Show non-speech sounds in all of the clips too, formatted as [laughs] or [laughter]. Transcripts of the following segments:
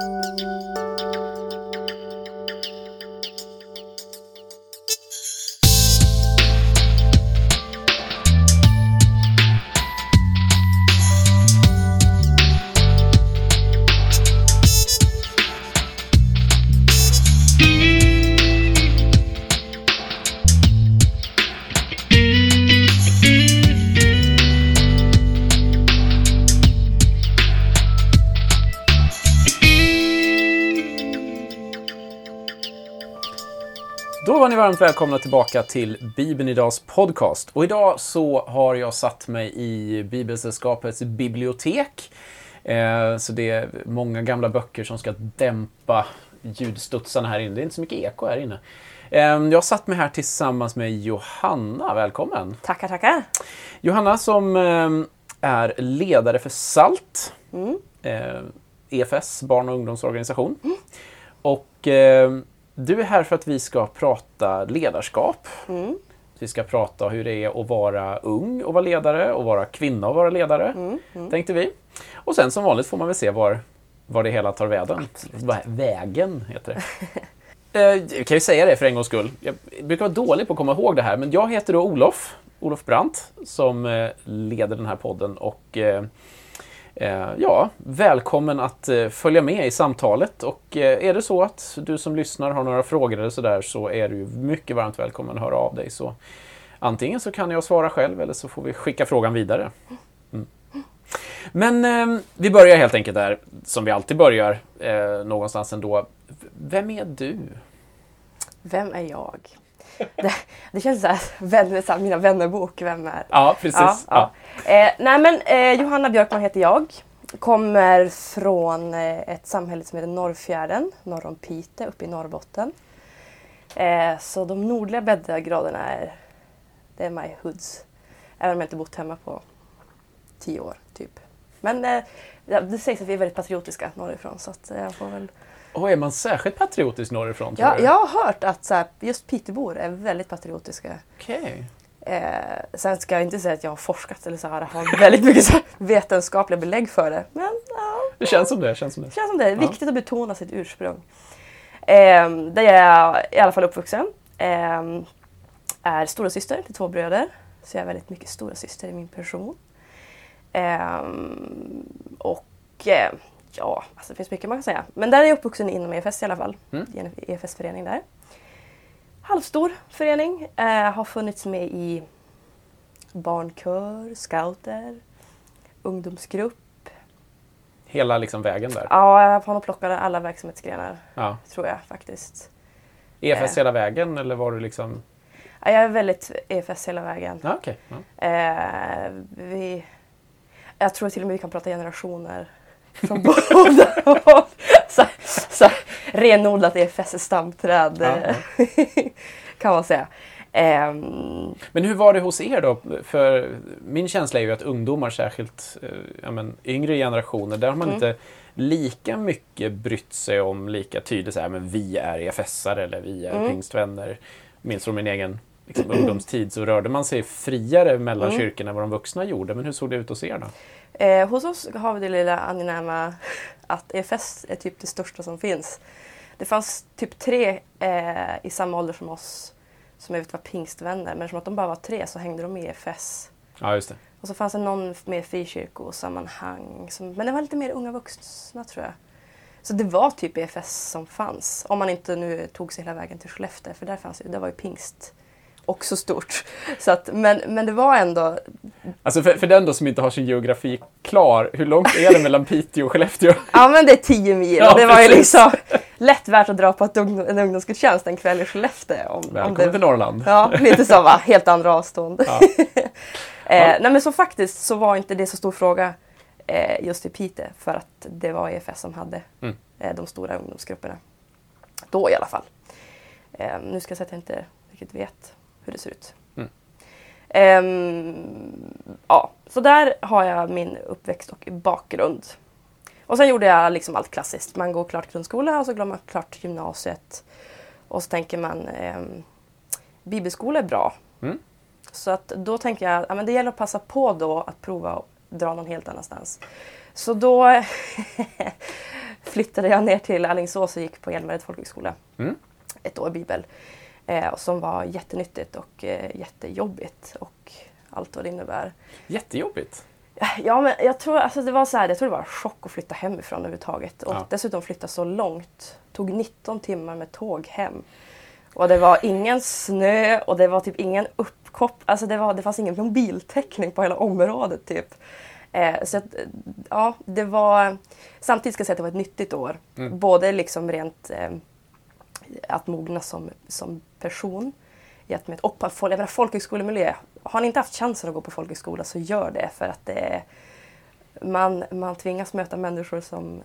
Då varmt välkomna tillbaka till Bibeln Idags podcast. Och idag så har jag satt mig i Bibelsällskapets bibliotek. Eh, så det är många gamla böcker som ska dämpa ljudstudsarna här inne. Det är inte så mycket eko här inne. Eh, jag har satt mig här tillsammans med Johanna. Välkommen! Tackar, tackar. Johanna som eh, är ledare för SALT, eh, EFS, barn och ungdomsorganisation. Och eh, du är här för att vi ska prata ledarskap. Vi ska prata hur det är att vara ung och vara ledare och vara kvinna och vara ledare, tänkte vi. Och sen som vanligt får man väl se var, var det hela tar vägen. Vägen heter det. [laughs] Eh, Jag kan ju säga det för en gångs skull. Jag brukar vara dålig på att komma ihåg det här, men jag heter då Olof, Olof Brandt, som eh, leder den här podden. Och eh, Eh, ja, välkommen att eh, följa med i samtalet. Och eh, är det så att du som lyssnar har några frågor eller sådär så är du mycket varmt välkommen att höra av dig. Så antingen så kan jag svara själv eller så får vi skicka frågan vidare. Mm. Men eh, vi börjar helt enkelt där, som vi alltid börjar, eh, någonstans ändå. Vem är du? Vem är jag? Det, det känns så här, vänner, så här, mina vännerbok, vem är? Ja, precis. Ja, ja. Eh, nej men eh, Johanna Björkman heter jag. Kommer från eh, ett samhälle som heter Norrfjärden, norr om Piteå, uppe i Norrbotten. Eh, så de nordliga breddgraderna är, det är my hoods. Även om jag inte bott hemma på tio år, typ. Men eh, det sägs att vi är väldigt patriotiska norrifrån så att jag får väl Och är man särskilt patriotisk norrifrån? Ja, du? jag har hört att så här, just Piteåbor är väldigt patriotiska. Okej. Eh, sen ska jag inte säga att jag har forskat eller så här, har väldigt mycket så här, vetenskapliga belägg för det. Men ja, Det känns som det. Känns som det. det känns som det är viktigt att betona sitt ursprung. Eh, där jag är i alla fall uppvuxen. Eh, är stora syster till två bröder. Så jag är väldigt mycket stora syster i min person. Eh, och ja, alltså det finns mycket man kan säga. Men där är jag uppvuxen inom EFS i alla fall. Mm. I en EFS-förening där. Halvstor förening. Eh, har funnits med i barnkör, scouter, ungdomsgrupp. Hela liksom vägen där. Ja, jag har nog plockat alla verksamhetsgrenar. Ja. Tror jag faktiskt. EFS Eh. hela vägen eller var du liksom... Ja, jag är väldigt EFS hela vägen. Ja, okej. Ja. Eh, vi, jag tror till och med vi kan prata generationer. Från båda håll. så, så, renodlat EFS-stamträd Ja, eh, [laughs] kan man säga. Ehm, Men hur var det hos er då? För min känsla är ju att ungdomar, särskilt eh, ja, men, yngre generationer, där har man Mm. inte lika mycket brytt sig om lika tydligt så här, men vi är EFS-are eller vi är Mm. pingstvänner. Minns från min egen liksom, ungdomstid så rörde man sig friare mellan Mm. kyrkorna än vad de vuxna gjorde. Men hur såg det ut hos er då? Eh, hos oss har vi det lilla angenäma att EFS är typ det största som finns. Det fanns typ tre eh, i samma ålder som oss som jag vet var pingstvänner men som att de bara var tre så hängde de i EFS. Ja, just det. Och så fanns det någon med frikyrkosammanhang. Som, men det var lite mer unga vuxna tror jag. Så det var typ EFS som fanns. Om man inte nu tog sig hela vägen till Skellefteå för där, fanns ju, där var ju pingst också stort. Så att, men, men det var ändå Alltså för, för den då som inte har sin geografi klar, hur långt är det mellan Piteå och Skellefteå? [laughs] Ja men det är 10 mil Ja, det var ju liksom lätt värt att dra på ett ungdom, en ungdomsgudstjänst en kväll i Skellefteå. Om, om Välkommen det, till Norrland. Ja, lite så va, helt andra [laughs] avstånd. Ja. [laughs] eh, nej men så faktiskt så var inte det så stor fråga eh, just i Piteå för att det var EFS som hade Mm. eh, de stora ungdomsgrupperna. Då i alla fall. Eh, nu ska jag säga att jag inte riktigt vet hur det ser ut. Mm. Ehm, ja, så där har jag min uppväxt och bakgrund. Och sen gjorde jag liksom allt klassiskt. Man går klart grundskola och så går man klart gymnasiet. Och så tänker man ehm, bibelskola är bra. Mm. Så att då tänker jag att det gäller att passa på då att prova att dra någon helt annanstans. Så då [laughs] flyttade jag ner till Alingsås och gick på Hjälmared folkhögskola. Mm. Ett år bibel. Eh, som var jättenyttigt och eh, jättejobbigt och allt vad det innebär. Jättejobbigt. Ja, men jag tror, alltså det var så här, jag tror det var en chock att flytta hemifrån överhuvudtaget. Och Ja. dessutom flytta så långt. Tog 19 timmar med tåg hem. Och det var ingen snö och det var typ ingen uppkopp. Alltså det, var, det fanns ingen mobiltäckning på hela området typ. Eh, så att, ja, det var... Samtidigt ska jag säga att det var ett nyttigt år. Mm. Både liksom rent eh, att mogna som, som person att med, och på jag menar, folkhögskolemiljö. Har ni inte haft chansen att gå på folkhögskola så gör det för att det är, man, man tvingas möta människor som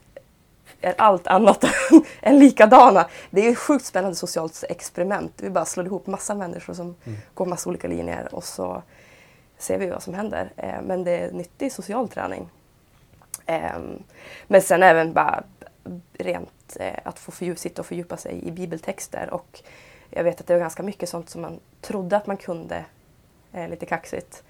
är allt annat [laughs] än likadana. Det är ett sjukt spännande socialt experiment. Vi bara slår ihop massa människor som går massa olika linjer och så ser vi vad som händer. Eh, Men det är nyttig social träning. Ehm, Men sen även bara rent eh, att få sitta och fördjupa sig i bibeltexter. Och jag vet att det var ganska mycket sånt som man trodde att man kunde, eh, lite kaxigt.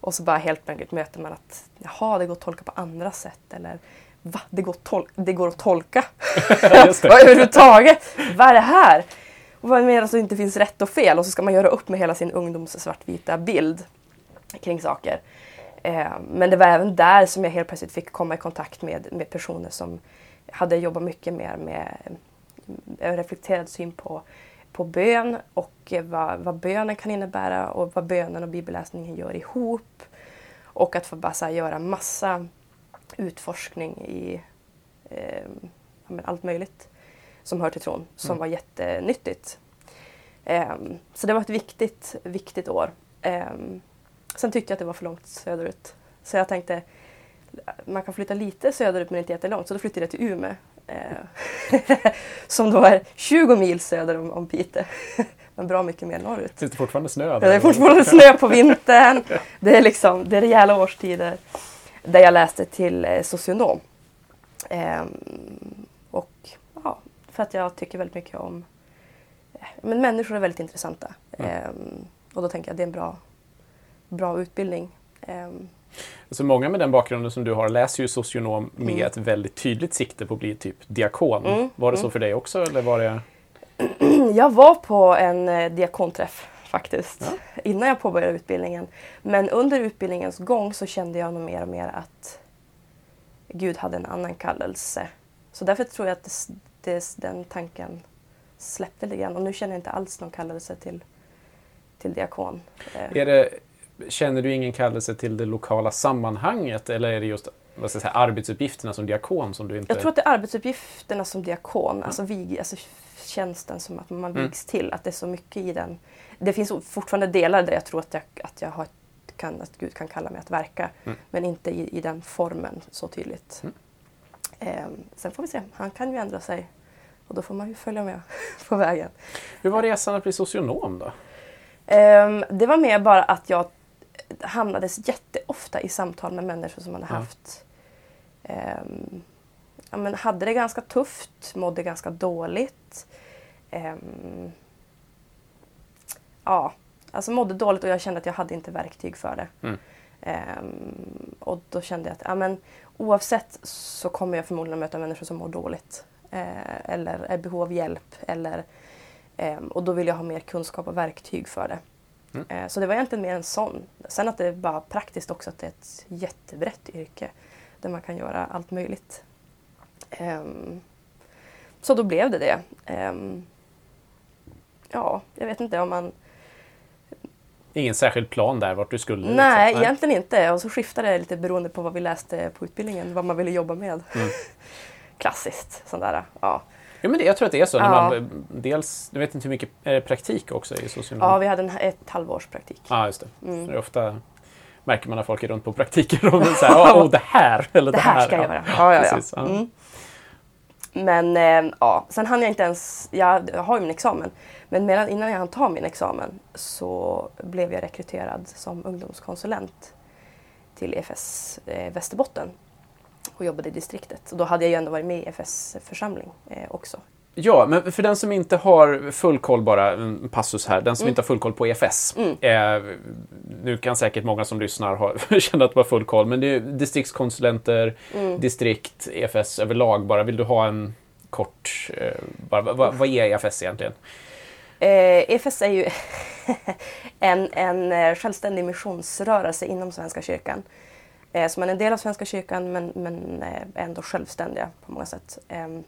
Och så bara helt plötsligt möter man att jaha, det går att tolka på andra sätt. Eller va, det går, att tol- det går att tolka? [laughs] Överhuvudtaget? [laughs] Vad är det här? Och vad menas att det inte finns rätt och fel? Och så ska man göra upp med hela sin ungdoms svartvita bild kring saker. Eh, men det var även där som jag helt plötsligt fick komma i kontakt med, med personer som hade jobbat mycket mer med en reflekterad syn på, på bön och eh, vad, vad bönen kan innebära och vad bönen och bibelläsningen gör ihop. Och att få bara här, göra massa utforskning i eh, allt möjligt som hör till tron, som Mm. var jättenyttigt. Ehm, så det var ett viktigt, viktigt år. Ehm, sen tyckte jag att det var för långt söderut. Så jag tänkte, man kan flytta lite söderut men inte jättelångt. Så då flyttade jag till Umeå. Eh, [laughs] som då är 20 mil söder om, om Piteå. [laughs] men bra mycket mer norrut. Finns det fortfarande snö? Ja, det är fortfarande snö på vintern. [laughs] Det är, liksom, det är rejäla årstider. Där jag läste till eh, socionom. Ehm, och ja, för att jag tycker väldigt mycket om... eh, Men människor är väldigt intressanta. Mm. Ehm, och då tänker jag att det är en bra, bra utbildning. Ehm, Så många med den bakgrunden som du har läser ju socionom med Mm. ett väldigt tydligt sikte på att bli typ diakon. Mm, Var det så mm. för dig också? Eller var det... [clears throat] Jag var på en eh, diakonträff faktiskt Ja. innan jag påbörjade utbildningen. Men under utbildningens gång så kände jag nog mer och mer att Gud hade en annan kallelse. Så därför tror jag att det, det, den tanken släppte lite grann. Och nu känner jag inte alls någon kallelse till, till diakon. Eh, Är det känner du ingen kallelse till det lokala sammanhanget eller är det just vad ska jag säga, arbetsuppgifterna som diakon som du inte... Jag tror att det är arbetsuppgifterna som diakon, alltså, vig, alltså tjänsten som att man Mm. vigs till, att det är så mycket i den. Det finns fortfarande delar där jag tror att jag, att jag har, kan, att Gud kan kalla mig att verka, Mm. men inte i, i den formen så tydligt. Mm. Ehm, sen får vi se, han kan ju ändra sig och då får man ju följa med [laughs] på vägen. Hur var resan att bli socionom då? Ehm, det var mer bara att jag hamnades jätteofta i samtal med människor som hade haft ehm, ja, men hade det ganska tufft, mådde ganska dåligt. Ehm, ja, alltså mådde dåligt och jag kände att jag hade inte verktyg för det. Mm. Ehm, och då kände jag att ja, men, oavsett så kommer jag förmodligen möta människor som mår dåligt. Eh, eller är behov av hjälp. Eller, ehm, och då vill jag ha mer kunskap och verktyg för det. Mm. Eh, så det var egentligen mer en sån. Sen att det är bara praktiskt också att det är ett jättebrett yrke. Där man kan göra allt möjligt. Ehm, så då blev det det. Ehm, ja, jag vet inte om man... Ingen särskild plan där vart du skulle? Nej, liksom. egentligen inte. Och så skiftade det lite beroende på vad vi läste på utbildningen, vad man ville jobba med. Mm. [laughs] Klassiskt, sånt där. Ja. Ja, men det, jag tror att det är så. Ja. man, dels, du vet inte hur mycket är det praktik också i socionom? ja, vi hade en, ett halvårs praktik. Ja, just det. Mm. Det är ofta märker man när folk är runt på praktiker och så här, [laughs] åh, det här! Eller Det här ska jag göra. Ja, ja, ja. Precis, ja. Mm. Men eh, ja, sen hann jag inte ens, jag, jag har ju min examen, men medan, innan jag hann ta min examen så blev jag rekryterad som ungdomskonsulent till EFS eh, Västerbotten och jobbade i distriktet. Och då hade jag ju ändå varit med i EFS församling eh, också. Ja, men för den som inte har full koll, bara en passus här, den som Mm. inte har full koll på EFS. Eh, nu kan säkert många som lyssnar ha, [laughs] känna att de har full koll, men det är distriktskonsulenter, Mm. distrikt, EFS överlag bara. Vill du ha en kort, eh, bara, vad, vad- vad är EFS egentligen? Eh, EFS är ju [laughs] en, en eh, självständig missionsrörelse inom Svenska kyrkan. Eh, som är en del av Svenska kyrkan men, men eh, ändå självständiga på många sätt. Ehm,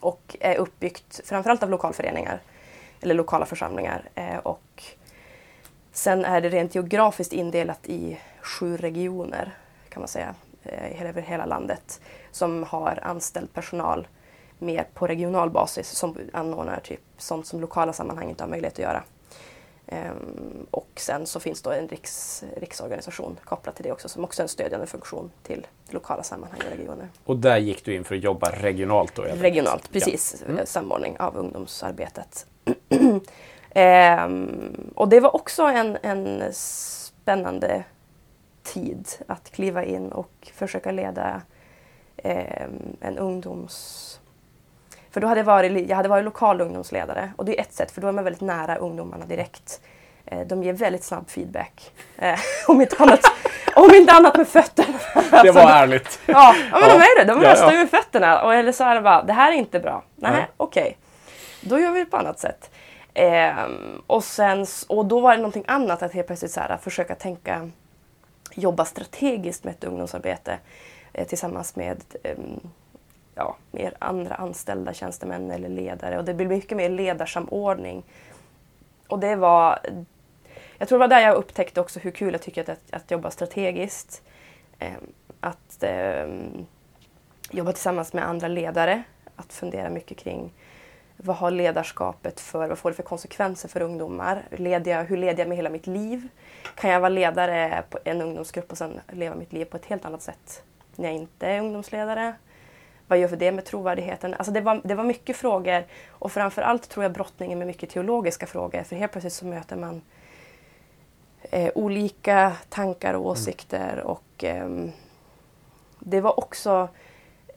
och är uppbyggt framförallt av lokalföreningar eller lokala församlingar. Eh, och sen är det rent geografiskt indelat i sju regioner kan man säga, eh, över hela landet som har anställd personal mer på regional basis som anordnar typ sånt som lokala sammanhang inte har möjlighet att göra. Ehm, och sen så finns då en riks, riksorganisation kopplat till det också som också är en stödjande funktion till lokala sammanhang och regioner. Och där gick du in för att jobba regionalt då? Regionalt, precis. eh, Samordning av ungdomsarbetet. [clears throat] Ehm, och det var också en, en spännande tid att kliva in och försöka leda ehm, en ungdoms... För då hade jag, varit, jag hade varit lokal ungdomsledare och det är ett sätt för då är man väldigt nära ungdomarna direkt. Eh, De ger väldigt snabb feedback. Eh, [laughs] om, inte annat, om inte annat med fötterna. [laughs] Det var ärligt. [laughs] Ja, ja men Ja. de är det. De Ja, röstar ja. ju med fötterna. Och, eller så är det bara, det här är inte bra. Nej, Nej. okej. Då gör vi det på annat sätt. Ehm, och, sen, och då var det någonting annat att helt plötsligt så här, försöka tänka, jobba strategiskt med ett ungdomsarbete eh, tillsammans med ehm, ja, mer andra anställda tjänstemän eller ledare. Och det blir mycket mer ledarsamordning. Och det var, jag tror det var där jag upptäckte också hur kul jag tycker att, att, att jobba strategiskt. Ehm, att ehm, jobba tillsammans med andra ledare. Att fundera mycket kring vad har ledarskapet för, vad får det för konsekvenser för ungdomar? Leder jag, hur leder jag med hela mitt liv? Kan jag vara ledare på en ungdomsgrupp och sen leva mitt liv på ett helt annat sätt när jag inte är ungdomsledare? Vad gör för det med trovärdigheten? Alltså det, var, det var mycket frågor och framför allt tror jag brottningen med mycket teologiska frågor för helt plötsligt så möter man eh, olika tankar och åsikter och ehm, det var också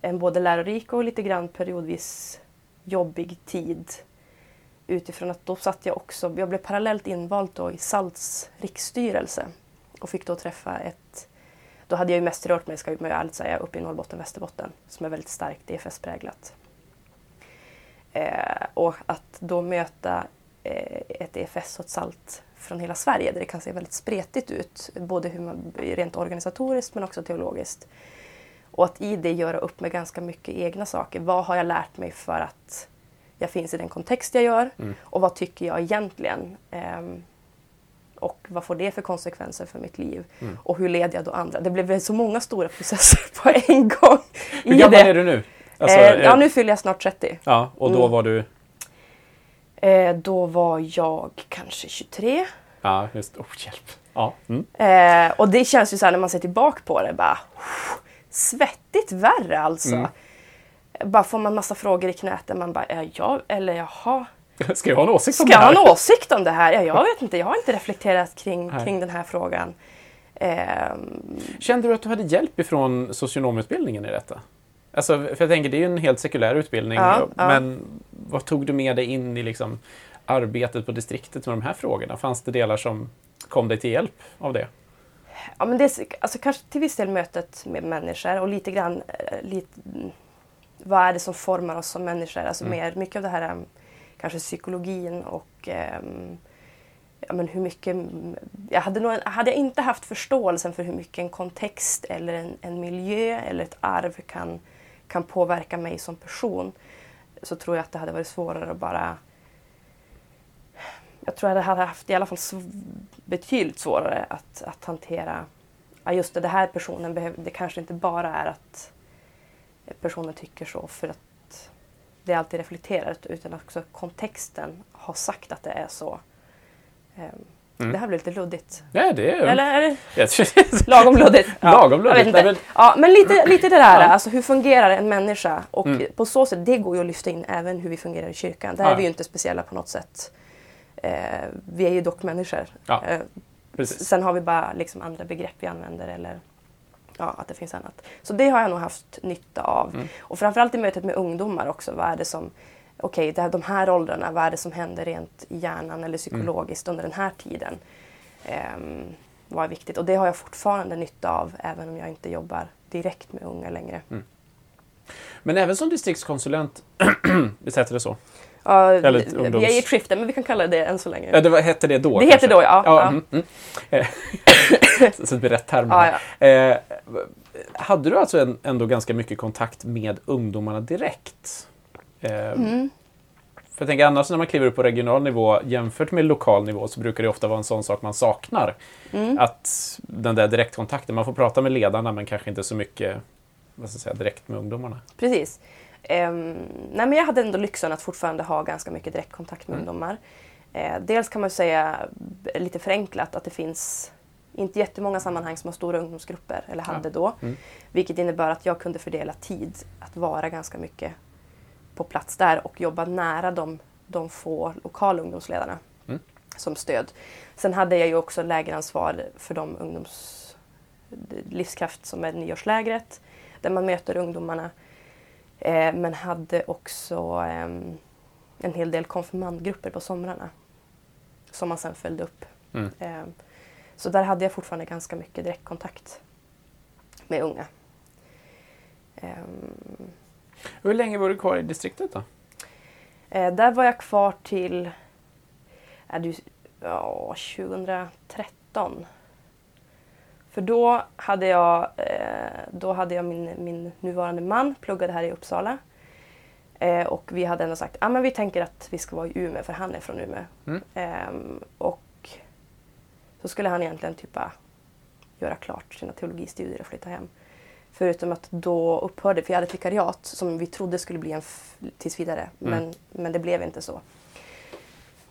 en både lärorik och lite grann periodvis jobbig tid. Utifrån att då satt jag också, jag blev parallellt invald då i SALTs riksstyrelse och fick då träffa ett, då hade jag ju mest rört mig, ska ju ärligt säga, uppe i Norrbotten, Västerbotten som är väldigt starkt EFS-präglat. Eh, och att då möta eh, ett EFS och ett SALT från hela Sverige där det kan se väldigt spretigt ut, både hur man, rent organisatoriskt men också teologiskt. Och att i det göra upp med ganska mycket egna saker. Vad har jag lärt mig för att jag finns i den kontext jag gör? Och vad tycker jag egentligen? Ehm, och vad får det för konsekvenser för mitt liv? Och hur leder jag då andra? Det blev så många stora processer [laughs] på en gång. Hur gammal det. är du nu? Alltså, eh, ja, nu fyller jag snart 30. ja, och då Mm. var du... Eh, då var jag kanske 23. Ja, just Oh, hjälp. Ja. Mm. Eh, och det känns ju så här när man ser tillbaka på det, bara "Uff, svettigt värre alltså. Mm. Bara får man massa frågor i knät där man bara, ja eller jaha. [laughs] Ska jag ha en åsikt om Ska det jag här? ha en åsikt om det här? Ja, jag vet inte, jag har inte reflekterat kring, Nej. kring den här frågan. Ehm, Kände du att du hade hjälp ifrån socionomutbildningen i detta? Alltså, för jag tänker, det är ju en helt sekulär utbildning. Ja, ja. Men vad tog du med dig in i liksom, arbetet på distriktet med de här frågorna? Fanns det delar som kom dig till hjälp av det? ja, men det är alltså, kanske till viss del mötet med människor och lite grann eh, lite, mm, vad är det som formar oss som människor? Alltså mer, mycket av det här em, kanske psykologin och ehm, ja, men hur mycket... Jag hade, nog, hade jag inte haft förståelsen för hur mycket en kontext eller en, en miljö eller ett arv kan, kan påverka mig som person så tror jag att det hade varit svårare att bara... Jag tror att jag hade haft i alla fall sv- betydligt svårare att, att hantera ja, just det, den här personen behöver, det kanske inte bara är att personen tycker så för att det alltid reflekterat utan också kontexten har sagt att det är så. Ehm, Mm. Det här blir lite luddigt. Ja, det är... Eller är det [laughs] lagom luddigt? [laughs] Lagom Jag vet luddigt. Nej, men- Ja, men lite, lite det där, Ja. alltså hur fungerar en människa? Och Mm. på så sätt, det går ju att lyfta in även hur vi fungerar i kyrkan. Där Ja. är vi ju inte speciella på något sätt. Eh, vi är ju dock människor. Ja. Eh. Sen har vi bara liksom andra begrepp vi använder eller ja, att det finns annat. Så det har jag nog haft nytta av. Mm. Och framförallt i mötet med ungdomar också. Vad är det som, okej, okay, de här åldrarna, vad är det som händer rent i hjärnan eller psykologiskt mm. under den här tiden? Um, var viktigt och det har jag fortfarande nytta av även om jag inte jobbar direkt med unga längre. Mm. Men även som distriktskonsulent, [clears throat] visst heter det så? Ja, Eller ungdoms... Vi är i skifte, men vi kan kalla det än så länge. Ja, det var, hette det då? Det hette då, ja. ja, ja. Mm, mm. [coughs] så det blir rätt termer. Ja, eh, hade du alltså ändå ganska mycket kontakt med ungdomarna direkt? Eh, mm. För jag tänker annars när man kliver upp på regional nivå jämfört med lokal nivå så brukar det ofta vara en sån sak man saknar. Mm. Att den där direktkontakten, man får prata med ledarna men kanske inte så mycket vad ska jag säga, direkt med ungdomarna. Precis. Um, nej men jag hade ändå lyxen att fortfarande ha ganska mycket direktkontakt med mm. ungdomar. Uh, dels kan man säga lite förenklat att det finns inte jättemånga sammanhang som har stora ungdomsgrupper, eller hade ja. då. Mm. Vilket innebär att jag kunde fördela tid att vara ganska mycket på plats där och jobba nära de, de få lokala ungdomsledarna mm. som stöd. Sen hade jag ju också lägeransvar för de ungdoms livskraft som är nyårslägret där man möter ungdomarna. Eh, men hade också eh, en hel del konfirmandgrupper på somrarna som man sen följde upp. Mm. Eh, så där hade jag fortfarande ganska mycket direktkontakt med unga. Ehm, Hur länge var du kvar i distriktet då? Eh, där var jag kvar till äh, du, ja, 2013. För då hade jag, eh, då hade jag min, min nuvarande man, pluggade här i Uppsala. Eh, och vi hade ändå sagt att ah, vi tänker att vi ska vara i Umeå för han är från Umeå. Mm. Eh, och så skulle han egentligen typ göra klart sina teologistudier och flytta hem. Förutom att då upphörde, för jag hade ett vikariat som vi trodde skulle bli en tills vidare. Mm. Men, men det blev inte så.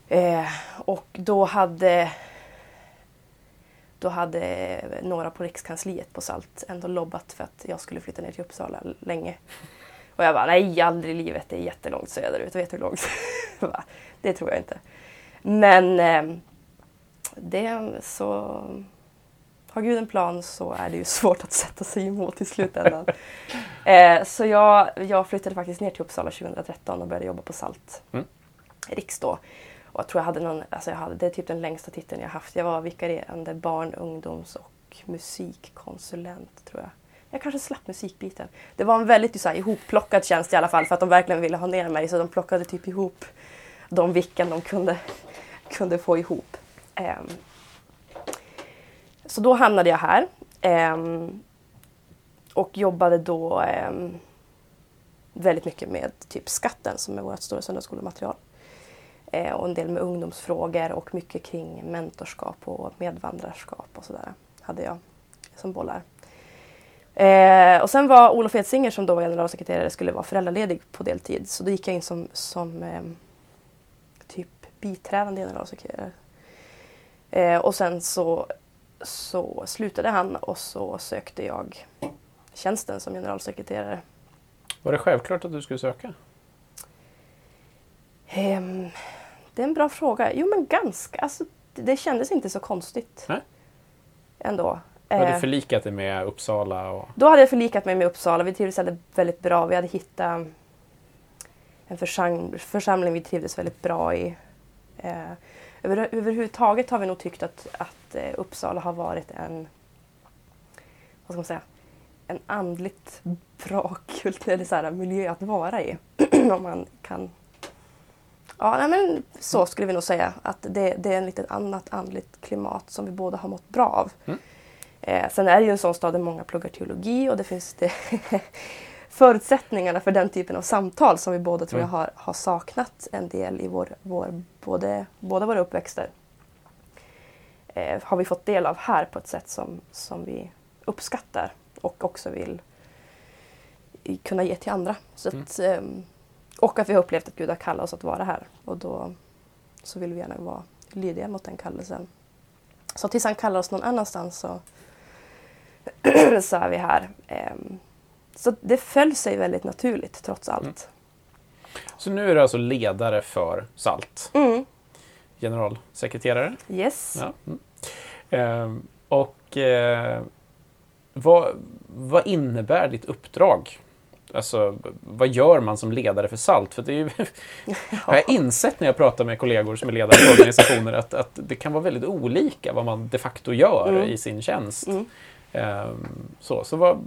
Eh, och då hade då hade några på Rikskansliet på SALT ändå lobbat för att jag skulle flytta ner till Uppsala länge. Och jag bara, nej aldrig i livet, det är jättelångt söderut. Vet du hur långt? [laughs] det tror jag inte. Men eh, det så har Gud en plan så är det ju [laughs] svårt att sätta sig emot i slutändan. [laughs] eh, så jag, jag flyttade faktiskt ner till Uppsala 2013 och började jobba på SALT. Mm. Riks då. Och jag tror jag hade någon, alltså jag hade, det är typ den längsta titeln jag haft. Jag var vikarierande barn-, ungdoms och musikkonsulent tror jag. Jag kanske slapp musikbiten. Det var en väldigt så här, ihopplockad tjänst i alla fall för att de verkligen ville ha ner mig så de plockade typ ihop de vicken de kunde, kunde få ihop. Um, så då hamnade jag här um, och jobbade då um, väldigt mycket med typ skatten som är vårt stora söndagsskolematerial. Eh, och en del med ungdomsfrågor och mycket kring mentorskap och medvandrarskap och sådär hade jag som bollar. Eh, och sen var Olof Edsinger som då var generalsekreterare skulle vara föräldraledig på deltid så då gick jag in som, som eh, typ biträdande generalsekreterare. Eh, och sen så, så slutade han och så sökte jag tjänsten som generalsekreterare. Var det självklart att du skulle söka? Det är en bra fråga. Jo men ganska. Alltså, det kändes inte så konstigt. Nej. Ändå. Du hade eh, förlikat dig med Uppsala? Och... Då hade jag förlikat mig med Uppsala. Vi trivdes väldigt bra. Vi hade hittat en försam församling vi trivdes väldigt bra i. Eh, över, överhuvudtaget har vi nog tyckt att, att eh, Uppsala har varit en vad ska man säga, en andligt bra [laughs] kultur, så här, miljö att vara i. [clears throat] Om man kan Ja, nej, men så skulle vi nog säga. Att det, det är en lite annat andligt klimat som vi båda har mått bra av. Mm. Eh, sen är det ju en sån stad där många pluggar teologi och det finns det [laughs] förutsättningarna för den typen av samtal som vi båda tror jag mm. har, har saknat en del i vår, vår, både, båda våra uppväxter. Eh, har vi fått del av här på ett sätt som, som vi uppskattar och också vill kunna ge till andra. Så mm. att, eh, och att vi har upplevt att Gud har kallat oss att vara här. Och då så vill vi gärna vara lydiga mot den kallelsen. Så tills han kallar oss någon annanstans så, [clears throat] så är vi här. Ehm, så det föll sig väldigt naturligt trots allt. Mm. Så nu är du alltså ledare för SALT? Mm. Generalsekreterare? Yes. Ja. Mm. Ehm, och eh, vad, vad innebär ditt uppdrag Alltså, vad gör man som ledare för SALT? För det är ju, [laughs] har jag insett när jag pratar med kollegor som är ledare för organisationer att, att det kan vara väldigt olika vad man de facto gör Mm. i sin tjänst. Ehm, så, så vad,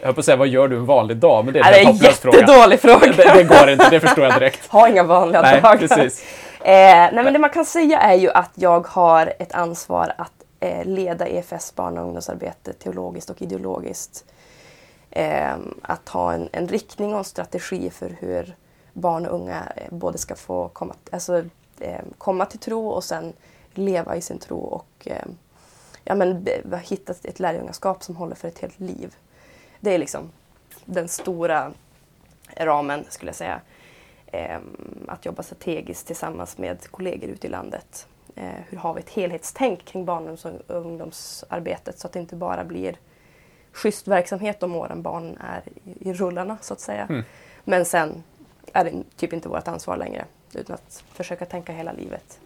jag höll på att säga, vad gör du en vanlig dag? Men det är, Ja, det är en hopplös fråga. jättedålig fråga. Det, det går inte, det förstår jag direkt. [laughs] Ha inga vanliga Nej, dagar. precis. Eh, nej, men det man kan säga är ju att jag har ett ansvar att eh, leda EFS barn och ungdomsarbete teologiskt och ideologiskt. Eh, att ha en, en riktning och en strategi för hur barn och unga eh, både ska få komma, alltså, eh, komma till tro och sen leva i sin tro och eh, ja, men, hitta ett lärjungaskap som håller för ett helt liv. Det är liksom den stora ramen skulle jag säga. Ehm, att jobba strategiskt tillsammans med kollegor ute i landet. Eh, hur har vi ett helhetstänk kring barn och ungdomsarbetet så att det inte bara blir schysst verksamhet de åren barnen är i, rullarna så att säga. Mm. Men sen är det typ inte vårt ansvar längre utan att försöka tänka hela livet.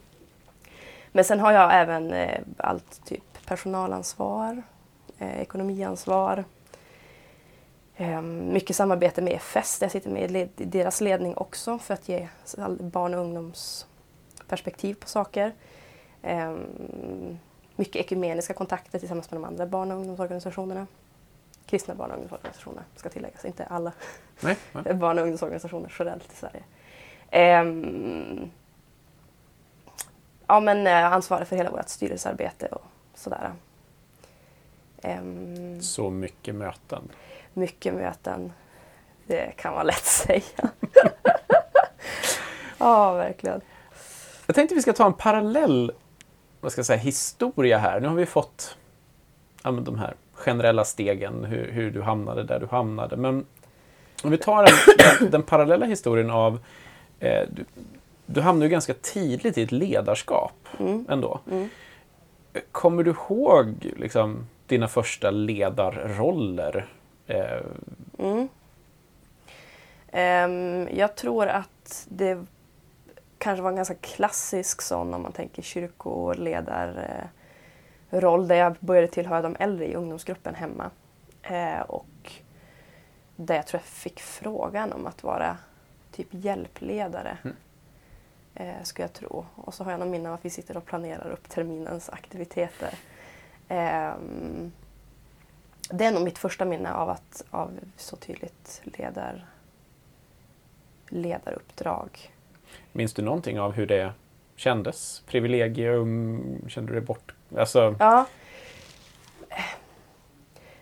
Men sen har jag även eh, allt typ personalansvar, eh, ekonomiansvar, Eh, Mycket samarbete med EFS, där jag sitter med i led- deras ledning också för att ge barn och ungdomsperspektiv på saker. Eh, Mycket ekumeniska kontakter tillsammans med de andra barn och ungdomsorganisationerna. Kristna barn och ungdomsorganisationer ska tilläggas, inte alla Nej, [laughs] nej. barn och ungdomsorganisationer generellt i Sverige. Ehm, ja, men eh, ansvarar för hela vårt styrelsearbete och sådär. Ehm, Så mycket möten. mycket möten. Det kan man lätt [laughs] säga. [laughs] Ja, verkligen. Jag tänkte vi ska ta en parallell vad ska jag säga, historia här. Nu har vi fått ja, de här generella stegen, hur, hur du hamnade där du hamnade. Men om vi tar den, den parallella historien av eh, du, du hamnade ju ganska tidigt i ett ledarskap Mm. ändå. Mm. Kommer du ihåg liksom, dina första ledarroller? Eh, Mm. Ehm, jag tror att det kanske var en ganska klassisk sån om man tänker kyrkoledarroll där jag började tillhöra de äldre i ungdomsgruppen hemma. Eh, och där jag tror jag fick frågan om att vara typ hjälpledare. Mm. Eh, skulle jag tro. Och så har jag någon minne av att vi sitter och planerar upp terminens aktiviteter. Ehm, det är nog mitt första minne av, att, av så tydligt ledar, ledaruppdrag. minns du någonting av hur det kändes? Privilegium? Kände du dig bort? Alltså, Ja.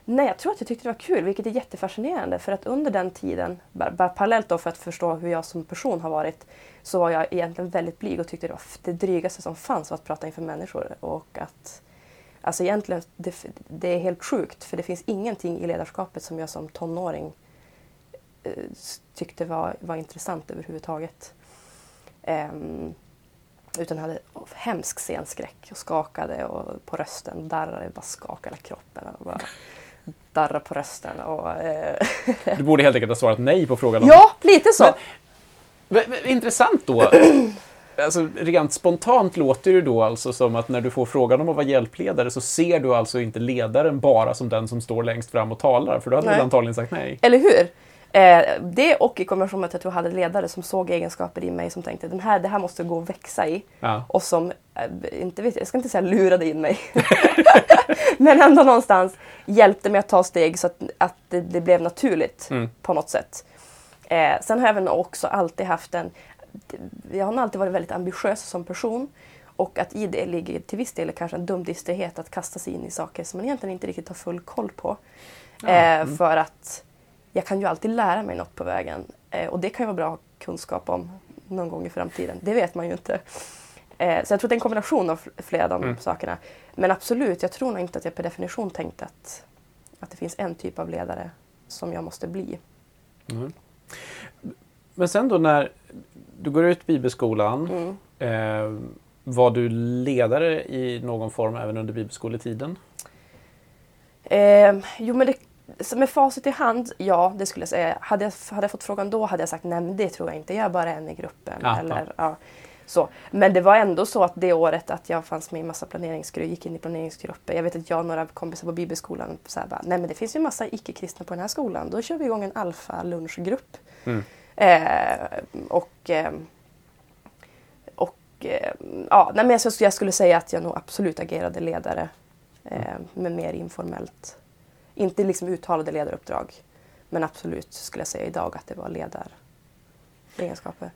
Nej, jag tror att jag tyckte det var kul, vilket är jättefascinerande. För att under den tiden, bara, bara parallellt då för att förstå hur jag som person har varit, så var jag egentligen väldigt blyg och tyckte det var det drygaste som fanns var att prata inför människor. Och att, alltså egentligen, det, det är helt sjukt, för det finns ingenting i ledarskapet som jag som tonåring eh, tyckte var, var intressant överhuvudtaget. Ehm, utan hade hemsk scenskräck och skakade och på rösten, darrade, bara skakade kroppen. Och bara darrade på rösten. Och, eh, du borde helt enkelt ha svarat nej på frågan. om- ja, lite så. Men- v- Intressant då. Alltså, rent spontant låter det då alltså som att när du får frågan om att vara hjälpledare så ser du alltså inte ledaren bara som den som står längst fram och talar, för då hade du Nej. väl antagligen sagt nej. Eller hur? Eh, det och i kombination med att jag hade ledare som såg egenskaper i mig som tänkte den här, det här måste gå att växa i. Ja. Och som, eh, inte vet, jag ska inte säga lurade in mig, [laughs] men ändå någonstans hjälpte mig att ta steg så att, att det, det blev naturligt Mm. på något sätt. Eh, sen har jag väl också alltid haft en, jag har alltid varit väldigt ambitiös som person. Och att i det ligger till viss del kanske en dumdristighet att kasta sig in i saker som man egentligen inte riktigt har full koll på. Ja, Eh, mm. För att jag kan ju alltid lära mig något på vägen. Eh, och det kan ju vara bra kunskap om någon gång i framtiden. Det vet man ju inte. Eh, så jag tror att det är en kombination av fl- flera av de Mm. sakerna. Men absolut, jag tror nog inte att jag per definition tänkte att, att det finns en typ av ledare som jag måste bli. Mm. Men sen då när du går ut bibelskolan, Mm. eh, var du ledare i någon form även under bibelskoletiden? Eh, jo men det, så med facit i hand, ja det skulle jag säga. Hade jag, hade jag fått frågan då hade jag sagt nej men det tror jag inte, jag är bara en i gruppen. Ja, Eller, ja. Så. Men det var ändå så att det året att jag fanns med i massa planeringsgrupper, gick in i planeringsgrupper. Jag vet att jag och några kompisar på bibelskolan så här bara, nej men det finns ju massa icke-kristna på den här skolan. Då kör vi igång en alfa-lunchgrupp. Mm. Eh, och eh, och eh, ja, nej, men jag, skulle- jag skulle säga att jag nog absolut agerade ledare. Eh, men mer informellt. Inte liksom uttalade ledaruppdrag. Men absolut skulle jag säga idag att det var ledaregenskaper.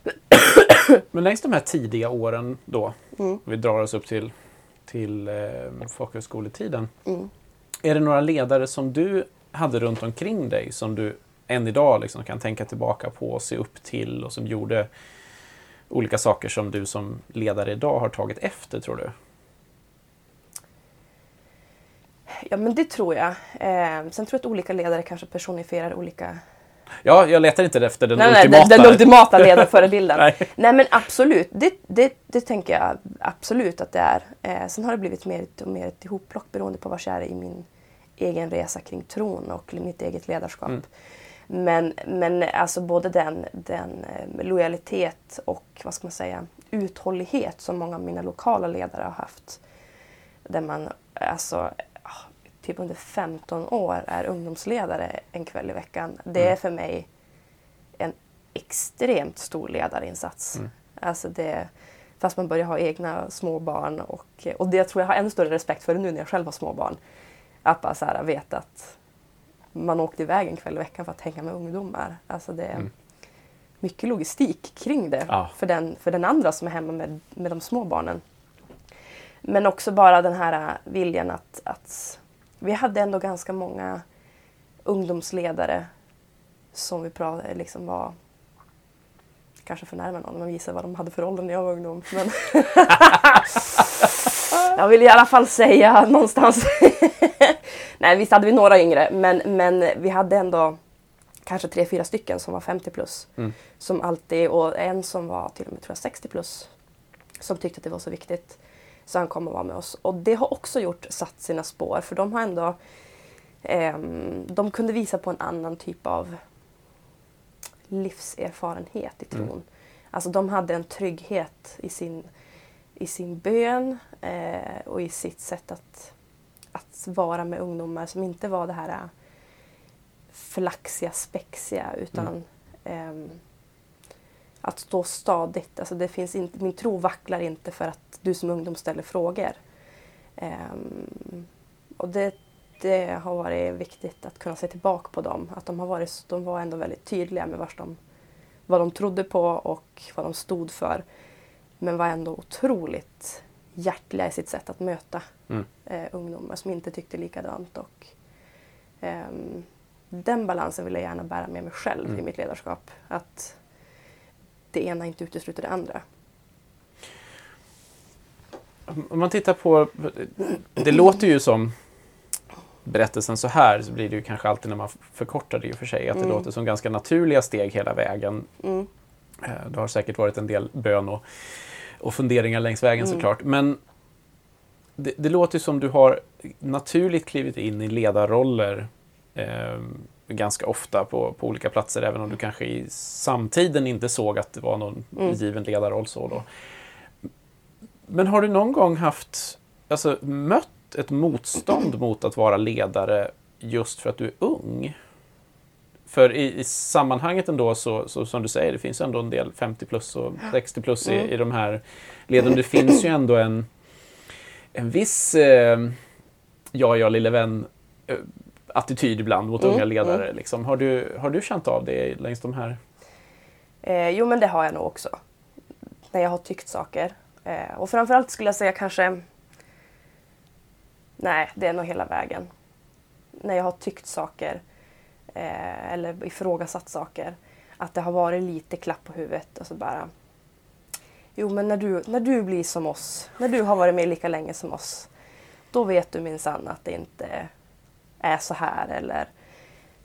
[coughs] Men längs de här tidiga åren då, Mm. vi drar oss upp till, till eh, folkhögskoletiden. Mm. Är det några ledare som du hade runt omkring dig som du än idag liksom kan tänka tillbaka på och se upp till och som gjorde olika saker som du som ledare idag har tagit efter tror du? Ja men det tror jag. Eh, sen tror jag att olika ledare kanske personifierar olika... Ja, jag letar inte efter den nej, nej, ultimata. den, den ultimata ledarförebilden. [laughs] Nej. nej. men absolut, det, det, det tänker jag absolut att det är. Eh, sen har det blivit mer och mer ett ihopplock beroende på var jag är i min egen resa kring tron och mitt eget ledarskap. Mm. Men, men alltså både den, den eh, lojalitet och vad ska man säga, uthållighet som många av mina lokala ledare har haft. Där man alltså typ under 15 år är ungdomsledare en kväll i veckan. Det är Mm. för mig en extremt stor ledarinsats. Mm. Alltså det, fast man börjar ha egna små barn och, och det tror jag har ännu större respekt för nu när jag själv har små barn. Att bara så här, veta att man åkte iväg en kväll i veckan för att hänga med ungdomar. Alltså det är Mm. mycket logistik kring det Ja. för, den, för den andra som är hemma med, med de små barnen. Men också bara den här äh, viljan att, att vi hade ändå ganska många ungdomsledare som vi pratade, liksom var kanske för närmare någon, man visar vad de hade för ålder när jag var ungdom. Men [laughs] jag vill i alla fall säga någonstans. [laughs] Nej, visst hade vi några yngre, men, men vi hade ändå kanske tre, fyra stycken som var 50 plus. Mm. Som alltid, och en som var till och med tror jag, 60 plus. Som tyckte att det var så viktigt. Så han kom och var med oss. Och det har också gjort, satt sina spår, för de har ändå ehm, de kunde visa på en annan typ av livserfarenhet i tron. Mm. Alltså de hade en trygghet i sin, i sin bön eh, och i sitt sätt att, att vara med ungdomar som inte var det här eh, flaxiga, spexiga utan Mm. ehm, att stå stadigt. Alltså det finns inte, min tro vacklar inte för att du som ungdom ställer frågor. Ehm, och det, det har varit viktigt att kunna se tillbaka på dem. Att de, har varit, de var ändå väldigt tydliga med vars de, vad de trodde på och vad de stod för. Men var ändå otroligt hjärtliga i sitt sätt att möta Mm. eh, ungdomar som inte tyckte likadant. Och, ehm, den balansen vill jag gärna bära med mig själv Mm. i mitt ledarskap. Att det ena inte utesluter det andra. Om man tittar på... Det låter ju som berättelsen så här, så blir det ju kanske alltid när man förkortar det i och för sig, att det Mm. låter som ganska naturliga steg hela vägen. Mm. Eh, Det har säkert varit en del bön och, och funderingar längs vägen Mm. såklart. Men det, det låter som du har naturligt klivit in i ledarroller eh, ganska ofta på, på olika platser, även om du kanske i samtiden inte såg att det var någon Mm. given ledarroll. Så då. Men har du någon gång haft, alltså mött ett motstånd mot att vara ledare just för att du är ung? För i, i sammanhanget ändå, så, så som du säger, det finns ändå en del 50 plus och 60 plus i, Mm. i de här leden. Det finns ju ändå en, en viss eh, ja, ja, lille vän eh, attityd ibland mot Mm, unga ledare. Liksom. Har, du, har du känt av det längs de här? Eh, jo, men det har jag nog också. När jag har tyckt saker. Eh, och framförallt skulle jag säga kanske... Nej, det är nog hela vägen. När jag har tyckt saker eh, eller ifrågasatt saker. Att det har varit lite klapp på huvudet och så bara... Jo, men när du, när du blir som oss, när du har varit med lika länge som oss, då vet du minsann att det inte är så här. Eller,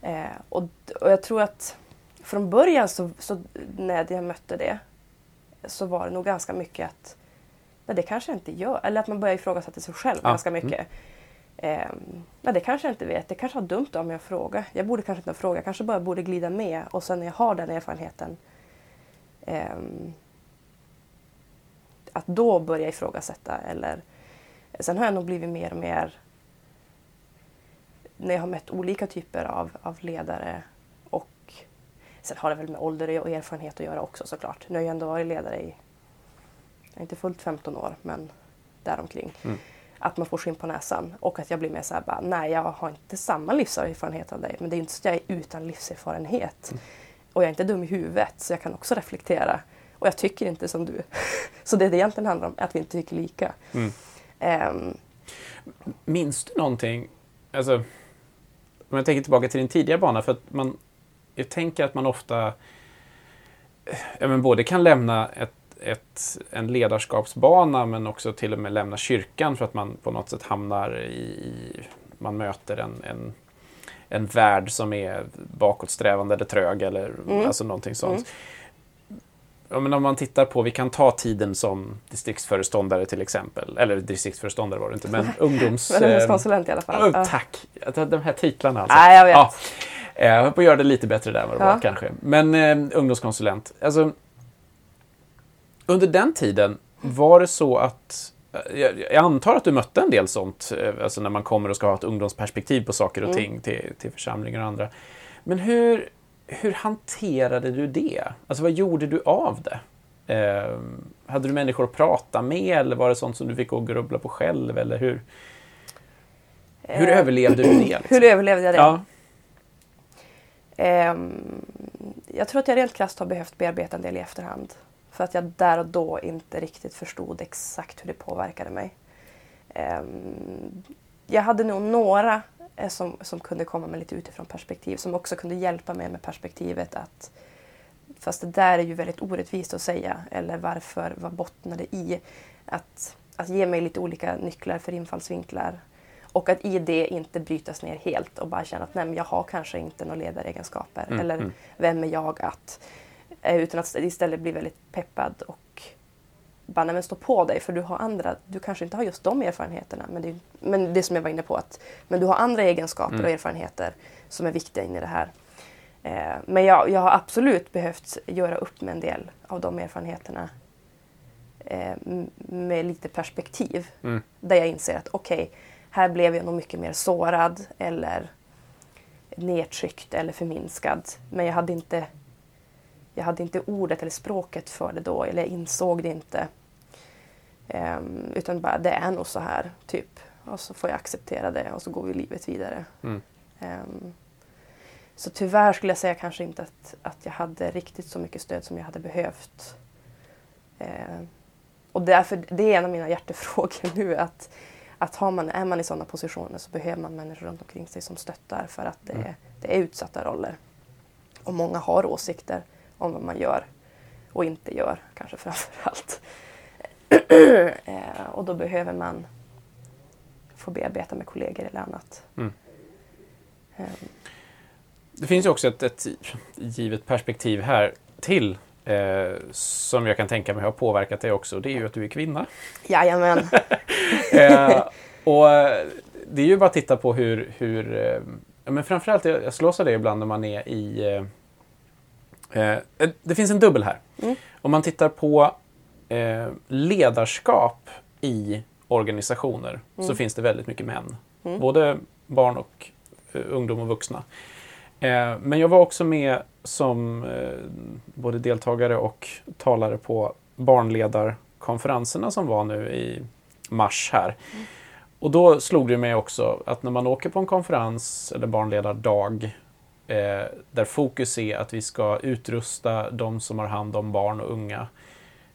eh, och, och jag tror att från början så, så när jag mötte det så var det nog ganska mycket att nej, det kanske jag inte gör. Eller att man börjar ifrågasätta sig själv Ja, ganska mm. mycket. Ehm, nej, det kanske jag inte vet. Det kanske var dumt om jag frågar. Jag borde kanske inte ha frågat. Jag kanske bara borde glida med och sen när jag har den erfarenheten ehm, att då börja ifrågasätta eller sen har jag nog blivit mer och mer när jag har mött olika typer av, av ledare och sen har det väl med ålder och erfarenhet att göra också såklart. Nu har jag ändå varit ledare i, inte fullt 15 år, men däromkring. Mm. Att man får skinn på näsan och att jag blir mer såhär bara, nej jag har inte samma livserfarenhet av dig. Men det är inte så att jag är utan livserfarenhet. Mm. Och jag är inte dum i huvudet så jag kan också reflektera. Och jag tycker inte som du. [laughs] så det det egentligen handlar om är att vi inte tycker lika. Mm. Ehm, Minns du någonting? Alltså, om jag tänker tillbaka till din tidigare bana, för att man, jag tänker att man ofta ja, men både kan lämna ett, ett, en ledarskapsbana men också till och med lämna kyrkan för att man på något sätt hamnar i, man möter en, en, en värld som är bakåtsträvande eller trög eller Mm. alltså någonting sånt. Ja, men om man tittar på, vi kan ta tiden som distriktsföreståndare till exempel. Eller distriktsföreståndare var det inte, men [laughs] ungdoms... men eh, ungdomskonsulent i alla fall. Oh, tack! De här titlarna alltså. Nej, jag vet. Ja. Eh, Jag höll på att göra det lite bättre där än vad det Ja. var kanske. Men eh, ungdomskonsulent. Alltså, under den tiden, var det så att eh, jag, antar att du mötte en del sånt, eh, alltså när man kommer och ska ha ett ungdomsperspektiv på saker och Mm. ting till, till församlingar och andra. Men hur, hur hanterade du det? Alltså vad gjorde du av det? Eh, hade du människor att prata med eller var det sånt som du fick gå och grubbla på själv? Eller hur, hur Eh, överlevde du det? [clears throat] Liksom? Hur överlevde jag det? Ja. Ehm, jag tror att jag rent krasst har behövt bearbeta en del i efterhand. För att jag där och då inte riktigt förstod exakt hur det påverkade mig. Ehm, jag hade nog några eh, som, som kunde komma med lite utifrån perspektiv som också kunde hjälpa mig med perspektivet att fast det där är ju väldigt orättvist att säga eller varför, vad bottnar det i? Att, att ge mig lite olika nycklar för infallsvinklar och att i det inte brytas ner helt och bara känna att nej, jag har kanske inte några ledaregenskaper. Mm, eller mm. vem är jag att? Eh, Utan att istället bli väldigt peppad och bara men stå på dig för du har andra, du kanske inte har just de erfarenheterna. Men det, men det som jag var inne på, att men du har andra egenskaper Mm. och erfarenheter som är viktiga in i det här. Eh, men jag, jag har absolut behövt göra upp med en del av de erfarenheterna eh, med lite perspektiv. Mm. Där jag inser att okej, här blev jag nog mycket mer sårad eller nedtryckt eller förminskad. Men jag hade inte jag hade inte ordet eller språket för det då, eller jag insåg det inte. Ehm, utan bara, det är nog så här, typ. Och så får jag acceptera det och så går vi livet vidare. Mm. Ehm, så tyvärr skulle jag säga kanske inte att, att jag hade riktigt så mycket stöd som jag hade behövt. Ehm, och därför, det är en av mina hjärtefrågor nu. Att, att har man, är man i sådana positioner så behöver man människor runt omkring sig som stöttar för att det, Mm. det är utsatta roller. Och många har åsikter om vad man gör och inte gör, kanske framför allt. [clears throat] eh, och då behöver man få bearbeta med kollegor eller annat. Mm. Ehm, Det finns ju också ett, ett givet perspektiv här till eh, som jag kan tänka mig har påverkat dig också. Det är ju att du är kvinna. Jajamän. [laughs] eh, och eh, det är ju bara att titta på hur, hur eh, men framförallt jag jag slås av det ibland när man är i eh, det finns en dubbel här. Mm. Om man tittar på eh, ledarskap i organisationer så Mm. finns det väldigt mycket män. Mm. Både barn och eh, ungdom och vuxna. Eh, men jag var också med som eh, både deltagare och talare på barnledarkonferenserna som var nu i mars här. Och då slog det mig också att när man åker på en konferens eller barnledardag eh, där fokus är att vi ska utrusta de som har hand om barn och unga,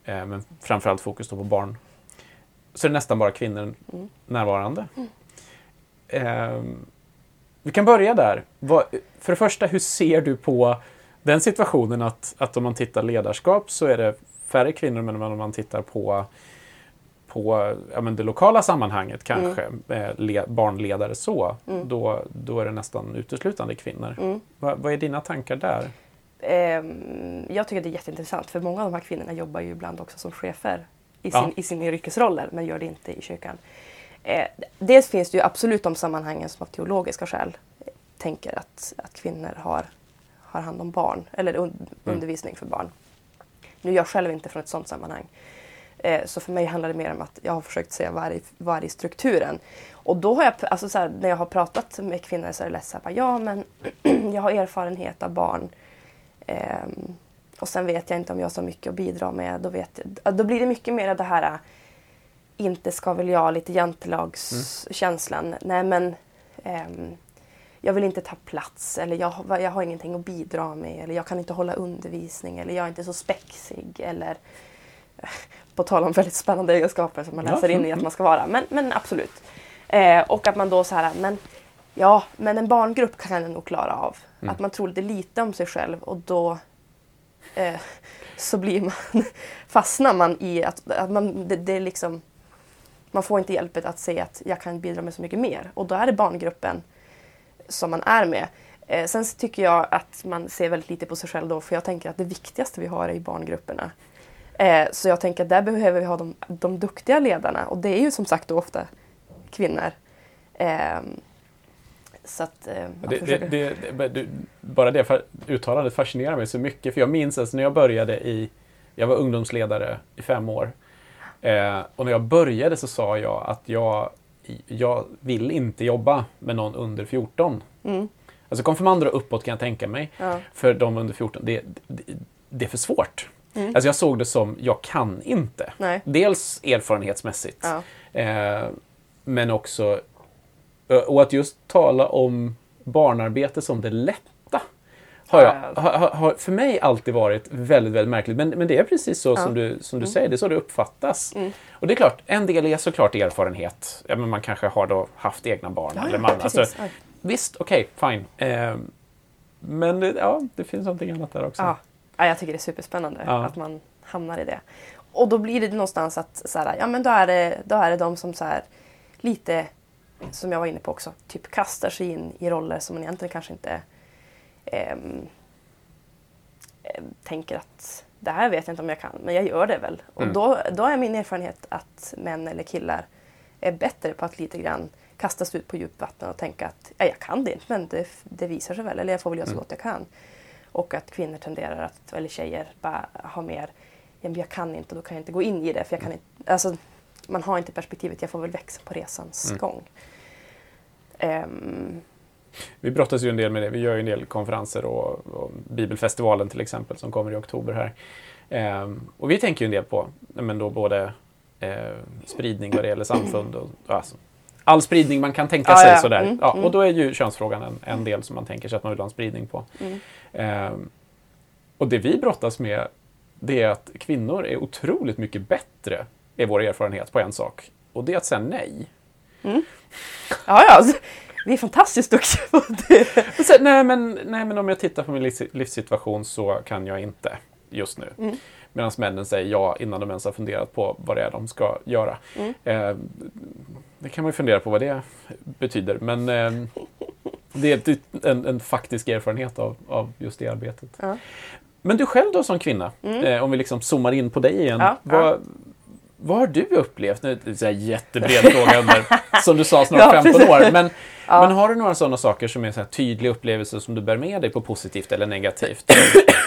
eh, men framförallt fokus då på barn, så är det nästan bara kvinnor Mm. närvarande. Ehm, vi kan börja där. Vad, för det första, hur ser du på den situationen att, att om man tittar ledarskap så är det färre kvinnor, men om man tittar på, på ja, men det lokala sammanhanget kanske, eh, le, barnledare så, Mm. då, då är det nästan uteslutande kvinnor. Mm. Va, vad är dina tankar där? Ehm, jag tycker det är jätteintressant för många av de här kvinnorna jobbar ju ibland också som chefer i, Ja. sin, i sina yrkesroller men gör det inte i kyrkan. Eh, dels finns det ju absolut de sammanhangen som av teologiska skäl tänker att, att kvinnor har, har hand om barn eller un, undervisning för barn. Nu är jag själv inte från ett sådant sammanhang. Eh, så för mig handlar det mer om att jag har försökt se vad är, i, vad är i strukturen. Och då har jag, alltså så här, när jag har pratat med kvinnor så är det lätt så här, ja men [clears throat] jag har erfarenhet av barn. Ehm, och sen vet jag inte om jag har så mycket att bidra med. Då, vet då blir det mycket mer av det här inte ska väl jag, lite jantelagskänslan. Mm. Nej men ehm, jag vill inte ta plats eller jag, jag har ingenting att bidra med eller jag kan inte hålla undervisning eller jag är inte så spexig eller [laughs] på tal om väldigt spännande egenskaper som man läser in i att man ska vara. Men, men absolut. Eh, och att man då så här, men ja, men en barngrupp kan jag nog klara av. Mm. Att man tror lite lite om sig själv och då eh, så blir man, [laughs] fastnar man i att, att man, det, det är liksom, man får inte hjälp att se att jag kan bidra med så mycket mer. Och då är det barngruppen som man är med. Eh, sen tycker jag att man ser väldigt lite på sig själv då för jag tänker att det viktigaste vi har är i barngrupperna. Eh, så jag tänker att där behöver vi ha de, de duktiga ledarna och det är ju som sagt då ofta kvinnor. Eh, så att, eh, det, det, det, bara det uttalandet fascinerar mig så mycket för jag minns alltså när jag började i, jag var ungdomsledare i fem år eh, och när jag började så sa jag att jag, jag vill inte jobba med någon under 14. Mm. Alltså konfirmander och uppåt kan jag tänka mig. Ja. För de under 14, det, det, det är för svårt. Mm. Alltså jag såg det som, jag kan inte. Nej. Dels erfarenhetsmässigt. Ja. Eh, men också, eh, och att just tala om barnarbete som det lätta. Har, jag, har, har för mig alltid varit väldigt, väldigt märkligt. Men, men det är precis så ja. som, du, som du mm. säger, det är så det uppfattas. Mm. Och det är klart, en del är såklart erfarenhet. Ja, men man kanske har då haft egna barn. Ja, eller man, alltså, visst, okej, okay, fine. Eh, men ja, det finns någonting annat där också. Ja. Ja, jag tycker det är superspännande ja. att man hamnar i det. Och då blir det någonstans att så här, ja, men då, är det, då är det de som så här, lite, som jag var inne på också, typ kastar sig in i roller som man egentligen kanske inte eh, tänker att det här vet jag inte om jag kan, men jag gör det väl. Och mm. då, då är min erfarenhet att män eller killar är bättre på att lite grann kastas ut på djupvatten och tänka att ja, jag kan det inte, men det, det visar sig väl, eller jag får väl göra så mm. gott jag kan. Och att kvinnor tenderar att, eller tjejer, bara ha mer, ja, jag kan inte, då kan jag inte gå in i det. För jag kan inte, alltså, man har inte perspektivet, jag får väl växa på resans mm. gång. Um, vi brottas ju en del med det. Vi gör ju en del konferenser och, och Bibelfestivalen till exempel som kommer i oktober här. Um, och vi tänker ju en del på men då både eh, spridning vad det gäller samfund och alltså, all spridning man kan tänka sig. Ja. Sådär. Mm, ja, mm. Och då är ju könsfrågan en, en, del som man tänker sig att man vill ha en spridning på. Mm. Um, och det vi brottas med det är att kvinnor är otroligt mycket bättre, är vår erfarenhet, på en sak. Och det är att säga nej. Mm. Ja, ja. Alltså, vi är fantastiskt duktiga på det. Så, nej, men, nej, men om jag tittar på min livssituation så kan jag inte just nu. Medan männen säger ja innan de ens har funderat på vad det är de ska göra. Mm. Eh, det kan man ju fundera på vad det betyder. Men eh, det är en, en, faktisk erfarenhet av, av just det arbetet. Ja. Men du själv då som kvinna, mm. eh, om vi liksom zoomar in på dig igen. Ja, vad, ja. vad har du upplevt? Nu är det en jättebred fråga under, som du sa, snart [laughs] 15 år. Men, men har du några sådana saker som är så tydliga upplevelser som du bär med dig på positivt eller negativt? [coughs]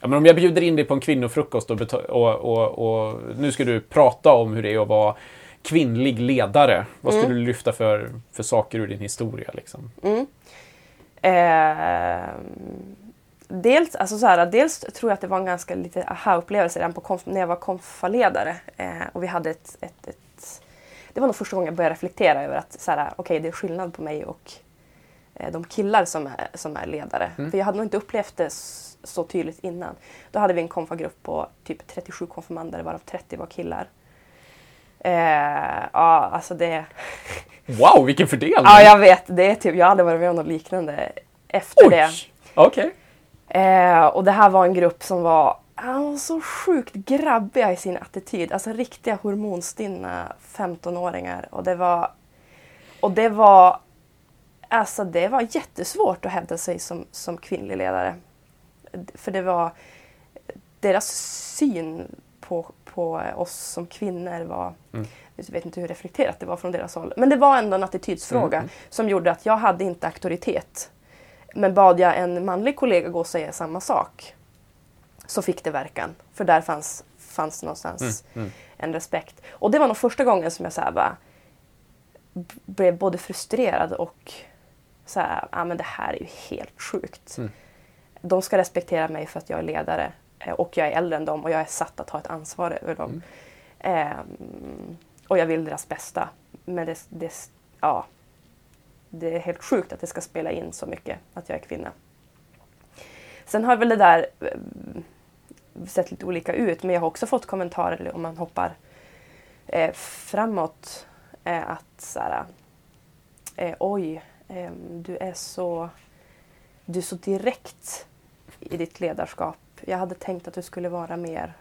ja, men om jag bjuder in dig på en kvinnofrukost och, och, och, och nu ska du prata om hur det är att vara kvinnlig ledare. Vad skulle mm. du lyfta för, för saker ur din historia? Liksom? Mm. Eh, dels, alltså så här, dels tror jag att det var en ganska lite aha-upplevelse redan på konf, när jag var konfaledare. Eh, och vi hade ett, ett, ett, Det var nog första gången jag började reflektera över att så här, okay, det är skillnad på mig och eh, de killar som är, som är ledare. Mm. För jag hade nog inte upplevt det så tydligt innan. Då hade vi en konfagrupp på typ 37 konfirmander varav 30 var killar. Eh, ja, alltså det... [laughs] Wow, vilken fördelning! Ja, jag vet. Det är typ, jag har aldrig varit med om något liknande efter Oj. det. Okej. Okay. Eh, och det här var en grupp som var var så sjukt grabbiga i sin attityd. Alltså riktiga hormonstinna 15-åringar. Och det var... Och det var... Alltså det var jättesvårt att hävda sig som, som kvinnlig ledare. För det var... Deras syn på, på oss som kvinnor var, mm. jag vet inte hur reflekterat det var från deras håll, men det var ändå en attitydsfråga mm. som gjorde att jag hade inte auktoritet. Men bad jag en manlig kollega gå och säga samma sak så fick det verkan. För där fanns fanns någonstans Mm, mm. en respekt. Och det var nog första gången som jag så här bara blev både frustrerad och så här, ja men det här är ju helt sjukt. Mm. De ska respektera mig för att jag är ledare eh, och jag är äldre än dem och jag är satt att ta ett ansvar över dem. Ehm, och jag vill deras bästa. Men det, det, ja, det är helt sjukt att det ska spela in så mycket att jag är kvinna. Sen har väl det där eh, sett lite olika ut men jag har också fått kommentarer om man hoppar eh, framåt eh, att så här, eh, oj, eh, du är så du är så direkt i ditt ledarskap. Jag hade tänkt att du skulle vara mer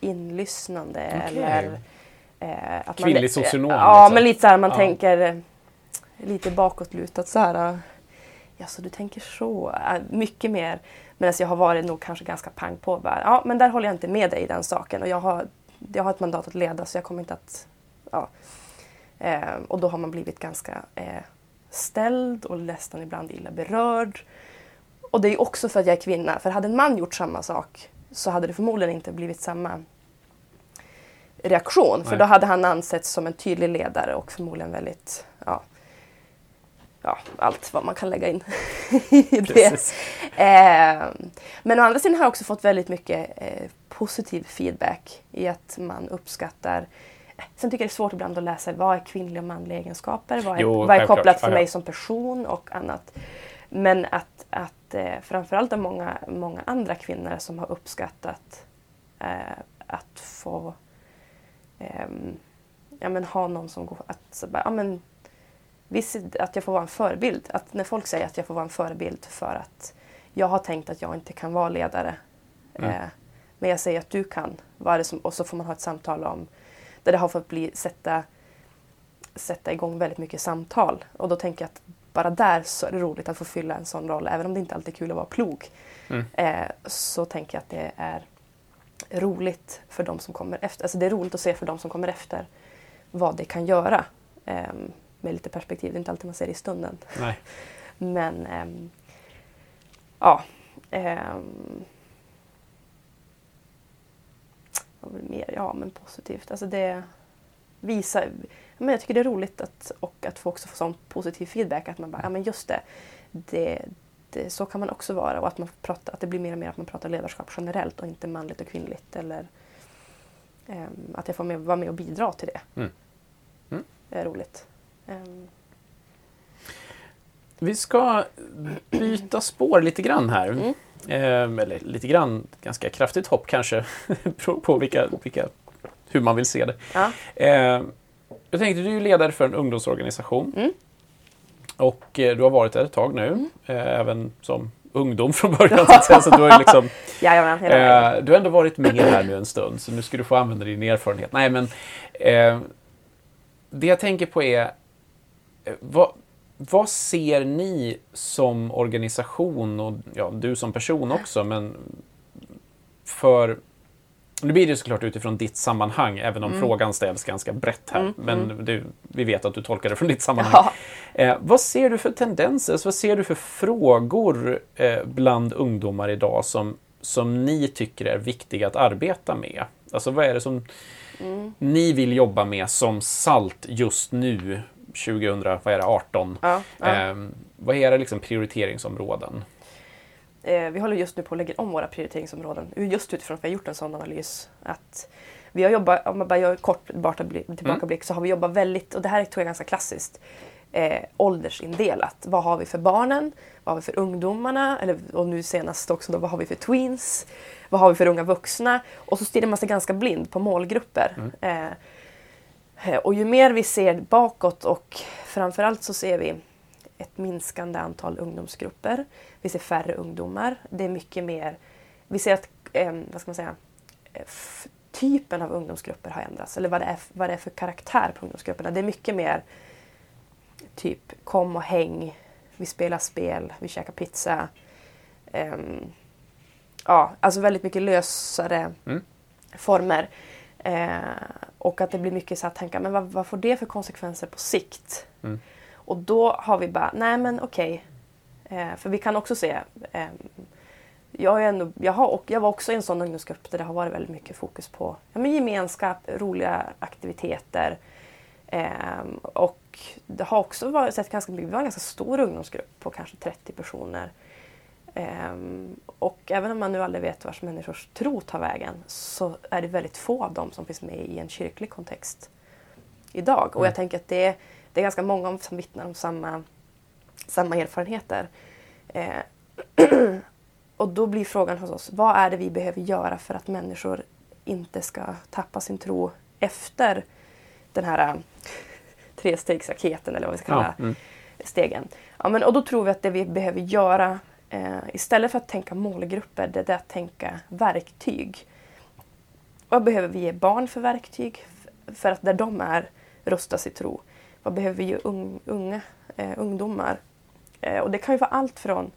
inlyssnande Okej. eller eh, att Kvinnlig man, socionom, Ja, liksom. men lite så här man Ja. tänker eh, lite bakåtlutat så här. Ja, så du tänker så. Eh, Mycket mer. Medan jag har varit nog kanske ganska pang på. Bara, ja, men där håller jag inte med dig i den saken. Och jag har, jag har ett mandat att leda så jag kommer inte att... Ja. Eh, och då har man blivit ganska eh, ställd och nästan ibland illa berörd. Och det är också för att jag är kvinna. För hade en man gjort samma sak så hade det förmodligen inte blivit samma reaktion. För Nej. då hade han ansetts som en tydlig ledare och förmodligen väldigt, ja, ja allt vad man kan lägga in [laughs] i det. Eh, men å andra sidan har jag också fått väldigt mycket eh, positiv feedback i att man uppskattar Sen tycker jag det är svårt ibland att läsa vad är kvinnliga och manliga egenskaper? Vad är, Jo, vad är kopplat för mig som person och annat. Men att, att eh, framförallt av många, många andra kvinnor som har uppskattat eh, att få ehm, ja, men ha någon som går... Att, så bara, ja, men, visst, att jag får vara en förebild. Att när folk säger att jag får vara en förebild för att jag har tänkt att jag inte kan vara ledare. Mm. Eh, men jag säger att du kan. Vad som, och så får man ha ett samtal om där det har fått bli, sätta, sätta igång väldigt mycket samtal. Och då tänker jag att bara där så är det roligt att få fylla en sån roll. Även om det inte alltid är kul att vara plog. Mm. Eh, så tänker jag att det är roligt för de som kommer efter. Alltså det är roligt att se för de som kommer efter vad det kan göra. Eh, med lite perspektiv. Det är inte alltid man ser det i stunden. Nej. [laughs] Men ehm, ja. ehm, vad var det mer? Ja, men positivt. Alltså det visar... Men jag tycker det är roligt att, och att få också få sån positiv feedback. Att man bara, ja men just det. det, det så kan man också vara. Och att, man pratar, att det blir mer och mer att man pratar ledarskap generellt och inte manligt och kvinnligt. Eller ehm, att jag får med, vara med och bidra till det. Mm. Mm. Det är roligt. Ehm, Vi ska byta spår lite grann här. Mm. Eh, eller lite grann, ganska kraftigt hopp kanske. [laughs] Beror på vilka, vilka, hur man vill se det. ja. Eh, jag tänkte, du är ledare för en ungdomsorganisation. Mm. Och eh, du har varit där ett tag nu, eh, även som ungdom från början. Så, att säga, så du, har liksom, [laughs] Jajamän, eh, du har ändå varit med här nu en stund, så nu ska du få använda din erfarenhet. Nej, men eh, det jag tänker på är, vad, vad ser ni som organisation och ja, du som person också, men för nu blir det såklart utifrån ditt sammanhang, även om frågan ställs ganska brett här. Mm, Men du, vi vet att du tolkar det från ditt sammanhang. Ja. Eh, vad ser du för tendenser, vad ser du för frågor eh, bland ungdomar idag som, som ni tycker är viktiga att arbeta med? Alltså vad är det som Mm. ni vill jobba med som SALT just nu, 2018? Ja, ja. Eh, vad är era liksom, prioriteringsområden? Eh, vi håller just nu på att lägga om våra prioriteringsområden. Just utifrån att vi har gjort en sån analys. Att vi har jobbat, om man bara gör kort tillbakablick, tillbakablick så har vi jobbat väldigt, och det här tror jag är ganska klassiskt, eh, åldersindelat. Vad har vi för barnen? Vad har vi för ungdomarna? Eller, och nu senast också då, vad har vi för tweens? Vad har vi för unga vuxna? Och så stirrar man sig ganska blind på målgrupper. Eh, eh, och ju mer vi ser bakåt och framförallt så ser vi ett minskande antal ungdomsgrupper. Vi ser färre ungdomar. Det är mycket mer... Vi ser att eh, vad ska man säga, eh, typen av ungdomsgrupper har ändrats. Eller vad det, är, vad det är för karaktär på ungdomsgrupperna. Det är mycket mer typ kom och häng, vi spelar spel, vi käkar pizza. Ehm, ja, alltså väldigt mycket lösare Mm. former. Eh, och att det blir mycket så att tänka, men vad, vad får det för konsekvenser på sikt? Mm. Och då har vi bara, nej men okej. Eh, för vi kan också se, eh, jag, är ändå, jag, har, och jag var också i en sån ungdomsgrupp där det har varit väldigt mycket fokus på ja, men gemenskap, roliga aktiviteter. Ehm, och det har också varit, sett ganska mycket, vi var en ganska stor ungdomsgrupp på kanske 30 personer. Ehm, och även om man nu aldrig vet vars människors tro tar vägen så är det väldigt få av dem som finns med i en kyrklig kontext idag. Och jag tänker att det, det är ganska många som vittnar om samma, samma erfarenheter. Eh, [clears throat] och då blir frågan hos oss, vad är det vi behöver göra för att människor inte ska tappa sin tro efter den här äh, trestegsraketen eller vad vi ska kalla Ja, mm. stegen. Ja, men, och då tror vi att det vi behöver göra eh, istället för att tänka målgrupper, det är att tänka verktyg. Vad behöver vi ge barn för verktyg för att där de är rusta sig tro? Vad behöver vi ge ung, unga, eh, ungdomar? Eh, och det kan ju vara allt från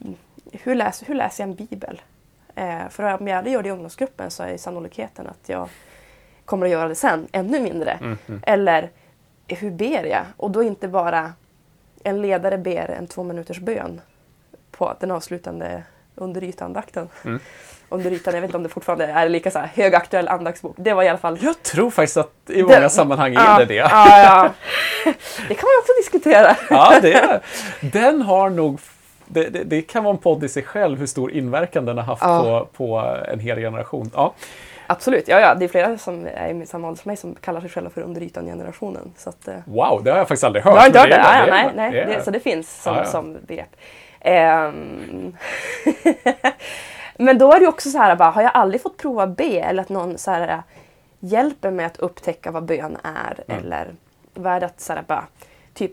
mm, hur, läs, hur läser jag en bibel? Eh, för om jag aldrig gör det i ungdomsgruppen så är sannolikheten att jag kommer att göra det sen ännu mindre. Mm, mm. Eller hur ber jag? Och då inte bara en ledare ber en två minuters bön på den avslutande underytandakten. Mm. [laughs] Underytan, jag vet inte om det fortfarande är lika så här högaktuell andaktsbok. Det var i alla fall... Jag tror faktiskt att i många Det- sammanhang är Ja, det det. Ja, ja. Det kan man också diskutera. [laughs] Ja, det är, den har nog... Det, det, det kan vara en podd i sig själv hur stor inverkan den har haft Ja. på, på en hel generation. Ja, Absolut, ja, ja. Det är flera som är i samma ålder som mig som kallar sig själva för underytan-generationen. Så att, eh, wow, det har jag faktiskt aldrig hört. Du har inte hört det? är- Ja, ja, är- nej, så det finns som, som begrepp. Ehm, [laughs] Men då är det också så här, bara, har jag aldrig fått prova be eller att någon så här, hjälper mig att upptäcka vad bön är? Mm. Eller vad är det att så här, bara, typ,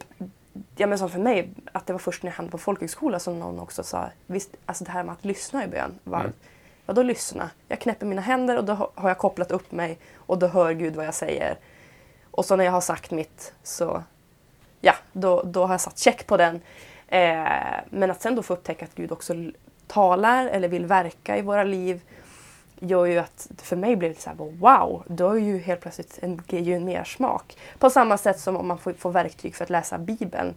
ja men som för mig, att det var först när jag hamnade på folkhögskola som någon också sa, visst, alltså det här med att lyssna i bön. Var, Mm. Vadå lyssna? Jag knäpper mina händer och då har- har jag kopplat upp mig och då hör Gud vad jag säger. Och så när jag har sagt mitt så ja, då, då har jag satt check på den. Eh, men att sen då få upptäcka att Gud också talar eller vill verka i våra liv gör ju att för mig blir det så här, wow, då är ju helt plötsligt en, ger ju en mer smak. På samma sätt som om man får, får verktyg för att läsa Bibeln.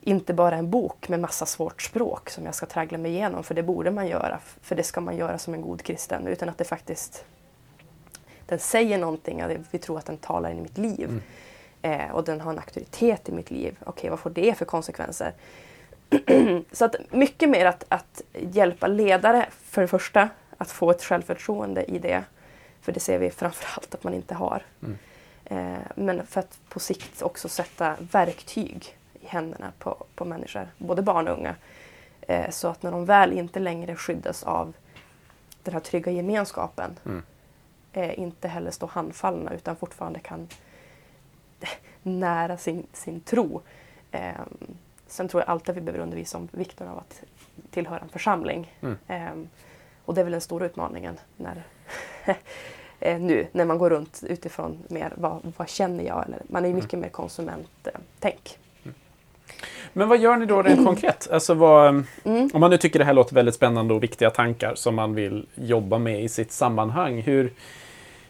Inte bara en bok med massa svårt språk som jag ska traggla mig igenom, för det borde man göra, för det ska man göra som en god kristen, utan att det faktiskt den säger någonting och vi tror att den talar in i mitt liv. Mm. Eh, och den har en auktoritet i mitt liv. Okej, vad får det för konsekvenser? [clears throat] Så att mycket mer att, att hjälpa ledare, för det första, att få ett självförtroende i det. För det ser vi framförallt att man inte har. Mm. Eh, men för att på sikt också sätta verktyg i händerna på, på människor, både barn och unga. Eh, så att när de väl inte längre skyddas av den här trygga gemenskapen Mm. eh, inte heller stå handfallna utan fortfarande kan nära sin, sin tro. Eh, sen tror jag alltid att vi behöver undervisa om vikten av att tillhöra en församling. Mm. Eh, och det är väl den stora utmaningen när, [laughs] eh, nu när man går runt utifrån mer vad, vad känner jag? Eller, man är ju mycket mer konsumenttänk. Men vad gör ni då rent konkret? Alltså vad, Mm. Om man nu tycker det här låter väldigt spännande och viktiga tankar som man vill jobba med i sitt sammanhang. Hur,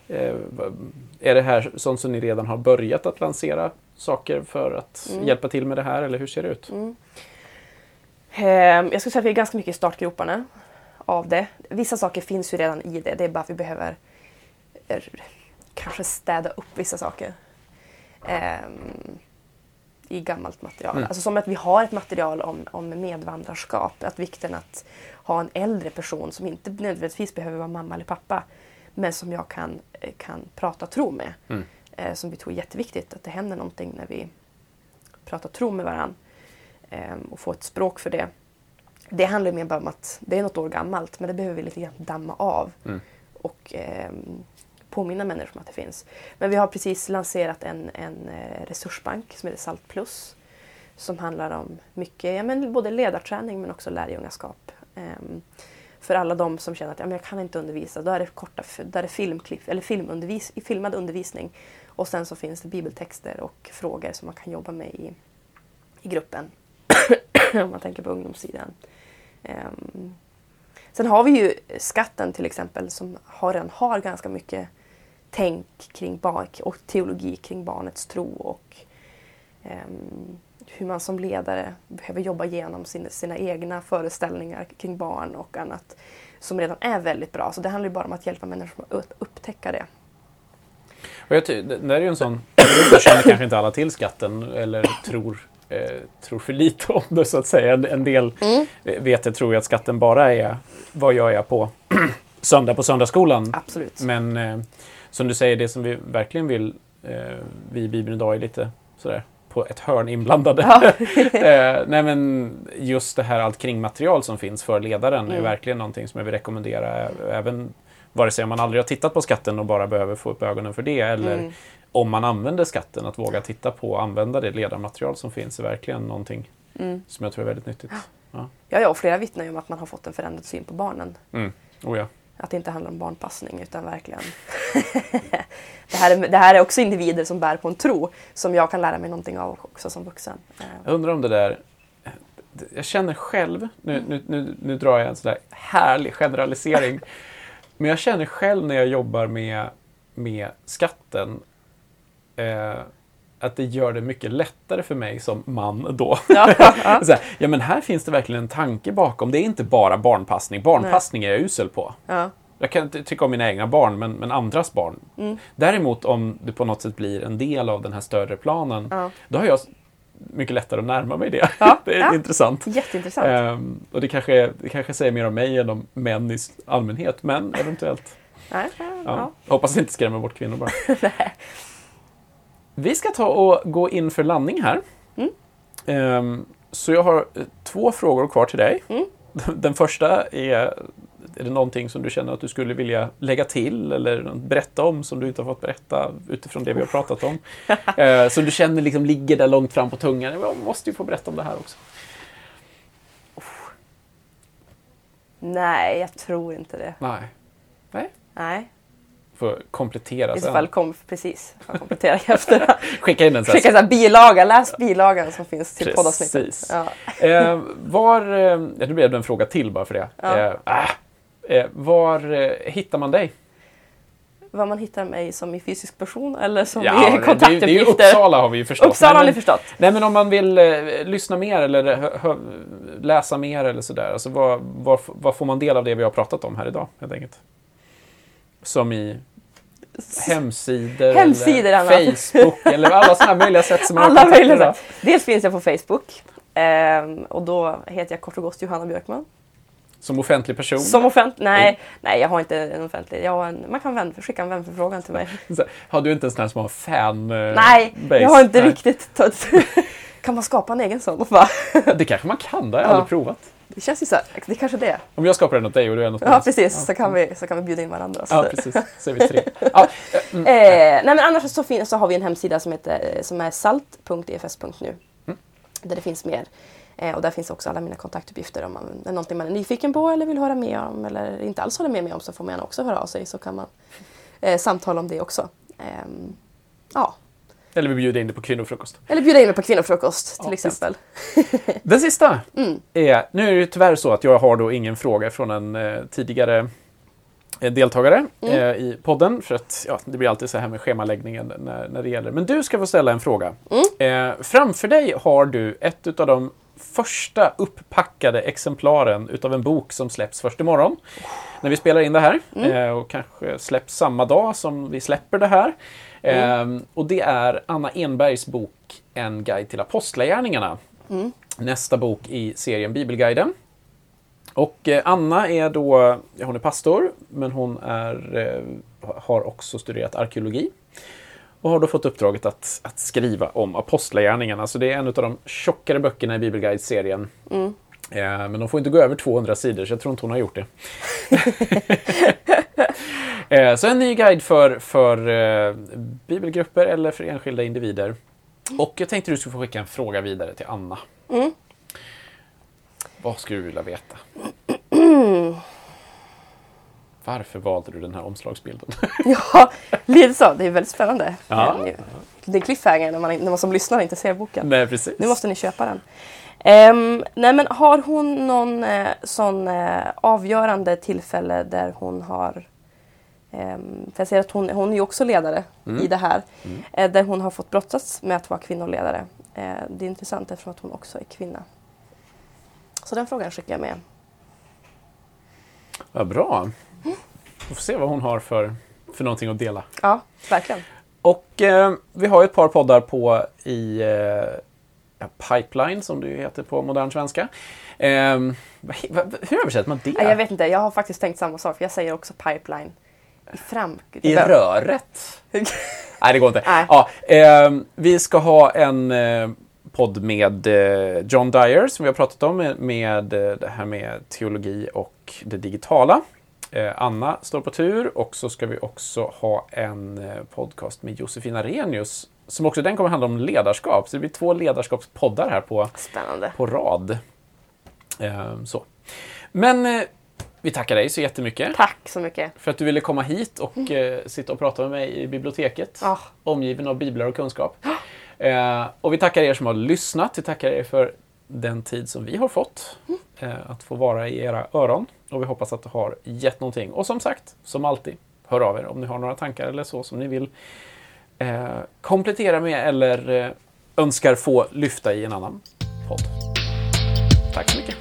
är det här sånt som ni redan har börjat att lansera saker för att Mm. hjälpa till med det här eller hur ser det ut? Mm. Ehm, jag skulle säga att vi är ganska mycket i startgroparna av det. Vissa saker finns ju redan i det. Det är bara att vi behöver eh, kanske städa upp vissa saker. Ehm, I gammalt material. Mm. Alltså som att vi har ett material om, om medvandrarskap. Att vikten att ha en äldre person som inte nödvändigtvis behöver vara mamma eller pappa. Men som jag kan, eh, kan prata tro med. Mm. Eh, som vi tror är jätteviktigt. Att det händer någonting när vi pratar tro med varandra. Ehm, och få ett språk för det. Det handlar mer bara om att det är något år gammalt men det behöver vi lite grann damma av. Mm. Och ehm, påminna människor om att det finns. Men vi har precis lanserat en, en eh, resursbank som heter Salt Plus. Som handlar om mycket, ja, men både ledarträning men också lärjungaskap. Ehm, för alla de som känner att ja, men jag kan inte undervisa, då är det, korta, då är det filmklipp, eller filmundervis, filmad undervisning. Och sen så finns det bibeltexter och frågor som man kan jobba med i, i gruppen. [clears throat] om man tänker på ungdomssidan. Um, sen har vi ju skatten till exempel som har, redan har ganska mycket tänk kring barn och teologi kring barnets tro och um, hur man som ledare behöver jobba igenom sina, sina egna föreställningar kring barn och annat som redan är väldigt bra. Så det handlar ju bara om att hjälpa människor att upptäcka det. Och jag ty- det där är ju en sån... Jag känner kanske inte alla till skatten eller tror, eh, tror för lite om det så att säga. En, del Mm. vet jag tror ju att skatten bara är vad gör jag på [clears throat] söndag på söndagsskolan. Absolut. Men eh, som du säger, det som vi verkligen vill, eh, vi i Bibeln idag är lite sådär på ett hörn inblandade. Ja. [laughs] eh, nej men just det här allt kringmaterial som finns för ledaren är Mm. verkligen någonting som jag vill rekommendera. ä- Även vare sig man aldrig har tittat på skatten och bara behöver få upp ögonen för det eller Mm. om man använder skatten, att våga titta på och använda det ledarmaterial som finns är verkligen någonting Mm. som jag tror är väldigt nyttigt. Ja, ja, och flera vittnar ju om att man har fått en förändrad syn på barnen. Mm. Oh ja. Att det inte handlar om barnpassning utan verkligen... [laughs] det, här är, det här är också individer som bär på en tro som jag kan lära mig någonting av också som vuxen. Eh, Jag undrar om det där... Jag känner själv, nu, nu, nu, nu drar jag en sån där härlig generalisering, [laughs] men jag känner själv när jag jobbar med, med skatten eh, att det gör det mycket lättare för mig som man då. Ja, [laughs] här, ja men här finns det verkligen en tanke bakom. Det är inte bara barnpassning. Barnpassning är jag usel på. ja. Jag kan inte tycka om mina egna barn, men, men andras barn. Mm. Däremot om det på något sätt blir en del av den här större planen, Ja. då har jag mycket lättare att närma mig det. Ja, [laughs] det är ja. intressant. Jätteintressant. Ehm, och det kanske, det kanske säger mer om mig än om män i allmänhet, men eventuellt. Nej, ja, hoppas det inte skrämmer bort kvinnor bara. [laughs] Vi ska ta och gå in för landning här. Mm. Ehm, så jag har eh, två frågor kvar till dig. Mm. [laughs] Den första är, är det någonting som du känner att du skulle vilja lägga till eller berätta om som du inte har fått berätta utifrån det vi har pratat om? [laughs] Eh, som du känner liksom ligger där långt fram på tungan. Jag måste ju få berätta om det här också. Nej, jag tror inte det. Nej. Nej. Nej, Får komplettera i så sen. fall kom precis. Jag kompletterar i [laughs] efterhand. Skicka in en. Skicka här bilaga, läs bilagan som finns till poddavsnittet. Ja. Eh, var, eh, nu blev det en fråga till bara för det. Ja. Eh, ah, eh, var eh, hittar man dig? Vad man hittar mig som i fysisk person eller som Ja, i det, det, kontaktuppgifter. är ju Uppsala har vi ju förstått. Uppsala har nej, ni men, förstått. nej men om man vill eh, lyssna mer eller hö, hö, läsa mer eller sådär. Alltså, vad, vad, vad får man del av det vi har pratat om här idag helt enkelt? Som i hemsidor, Hemsidor, eller. Facebook eller alla sådana möjliga sätt som man Alla kontakt möjliga sätt. Dels finns jag på Facebook. Ehm, och då heter jag kort och gott Johanna Björkman. Som offentlig person. Som offentlig... Nej, nej, jag har inte en offentlig. Jag en, man kan vän, skicka en vänförfrågan till mig. [laughs] Har du inte en sån här som har fan eh, nej, base? jag har inte Nej. riktigt... [laughs] kan man skapa en egen sån? [laughs] Det kanske man kan, det har jag Ja. aldrig provat. Det känns ju så här, det är kanske det. Om jag skapar den åt dig och du är något Ja, annat. precis. Så kan vi, så kan vi bjuda in varandra. Så. Ja, precis. Så är vi tre. Ja, [laughs] eh, mm. Eh, nej men annars så, fin- så har vi en hemsida som, heter, som är salt.efs.nu. Mm. Där det finns mer. Eh, och där finns också alla mina kontaktuppgifter om man, är någonting man är nyfiken på eller vill höra mer om eller inte alls hålla med mig om så får man också höra av sig så kan man eh, samtala om det också. Ehm, ja. Eller vi bjuder in dig på kvinnofrukost. Eller bjuda in mig på kvinnofrukost till Ja, exempel. [laughs] Den sista Mm. är, nu är det ju tyvärr så att jag har då ingen fråga från en eh, tidigare eh, deltagare Mm. eh, i podden. För att ja, det blir alltid så här med schemaläggningen när, när det gäller. Men du ska få ställa en fråga. Mm. Eh, framför dig har du ett utav de första upppackade exemplaren utav en bok som släpps först imorgon. När vi spelar in det här. Mm. Eh, och kanske släpps samma dag som vi släpper det här. Mm. Eh, och det är Anna Enbergs bok En guide till apostlagärningarna. Mm. Nästa bok i serien Bibelguiden. Och eh, Anna är då, ja, hon är pastor, men hon är, eh, har också studerat arkeologi. Och har då fått uppdraget att, att skriva om apostlagärningarna. Så det är en av de tjockare böckerna i Bibelguide-serien. Mm. Eh, men de får inte gå över 200 sidor, så jag tror inte hon har gjort det. [laughs] [laughs] eh, så en ny guide för, för eh, bibelgrupper eller för enskilda individer. Och jag tänkte du skulle få skicka en fråga vidare till Anna. Mm. Vad skulle du vilja veta? [clears throat] Varför valde du den här omslagsbilden? [laughs] Ja, lite så. Det är väldigt spännande. Ja. Det är cliffhanger när man, när man som lyssnar inte ser boken. Nej, precis. Nu måste ni köpa den. Ehm, nej men har hon någon eh, sån eh, avgörande tillfälle där hon har för jag ser att hon, hon är ju också ledare Mm. i det här. Eh, där hon har fått brottas med att vara kvinnoledare. Eh, det är intressant eftersom att hon också är kvinna. Så den frågan skickar jag med. Vad bra. Vi får se vad hon har för, för någonting att dela. Ja, verkligen. Och eh, vi har ju ett par poddar på i eh, ja, Pipeline, som det heter på modern svenska. Eh, hur översätter man det? Ja, jag vet inte, jag har faktiskt tänkt samma sak. Jag säger också pipeline. I fram... I röret? [laughs] Nej, det går inte. Nej. Ja, eh, vi ska ha en eh, podd med eh, John Dyer, som vi har pratat om, med, med eh, det här med teologi och det digitala. Eh, Anna står på tur och så ska vi också ha en eh, podcast med Josefin Arrhenius, som också den kommer handla om ledarskap. Så det blir två ledarskapspoddar här på, Spännande. på rad. Eh, så. Men eh, vi tackar dig så jättemycket Tack så mycket. för att du ville komma hit och eh, sitta och prata med mig i biblioteket. Ja. Omgiven av biblar och kunskap. Eh, och vi tackar er som har lyssnat. Vi tackar er för den tid som vi har fått eh, att få vara i era öron. Och vi hoppas att det har gett någonting. Och som sagt, som alltid, hör av er om ni har några tankar eller så som ni vill eh, komplettera med eller eh, önskar få lyfta i en annan podd. Tack så mycket.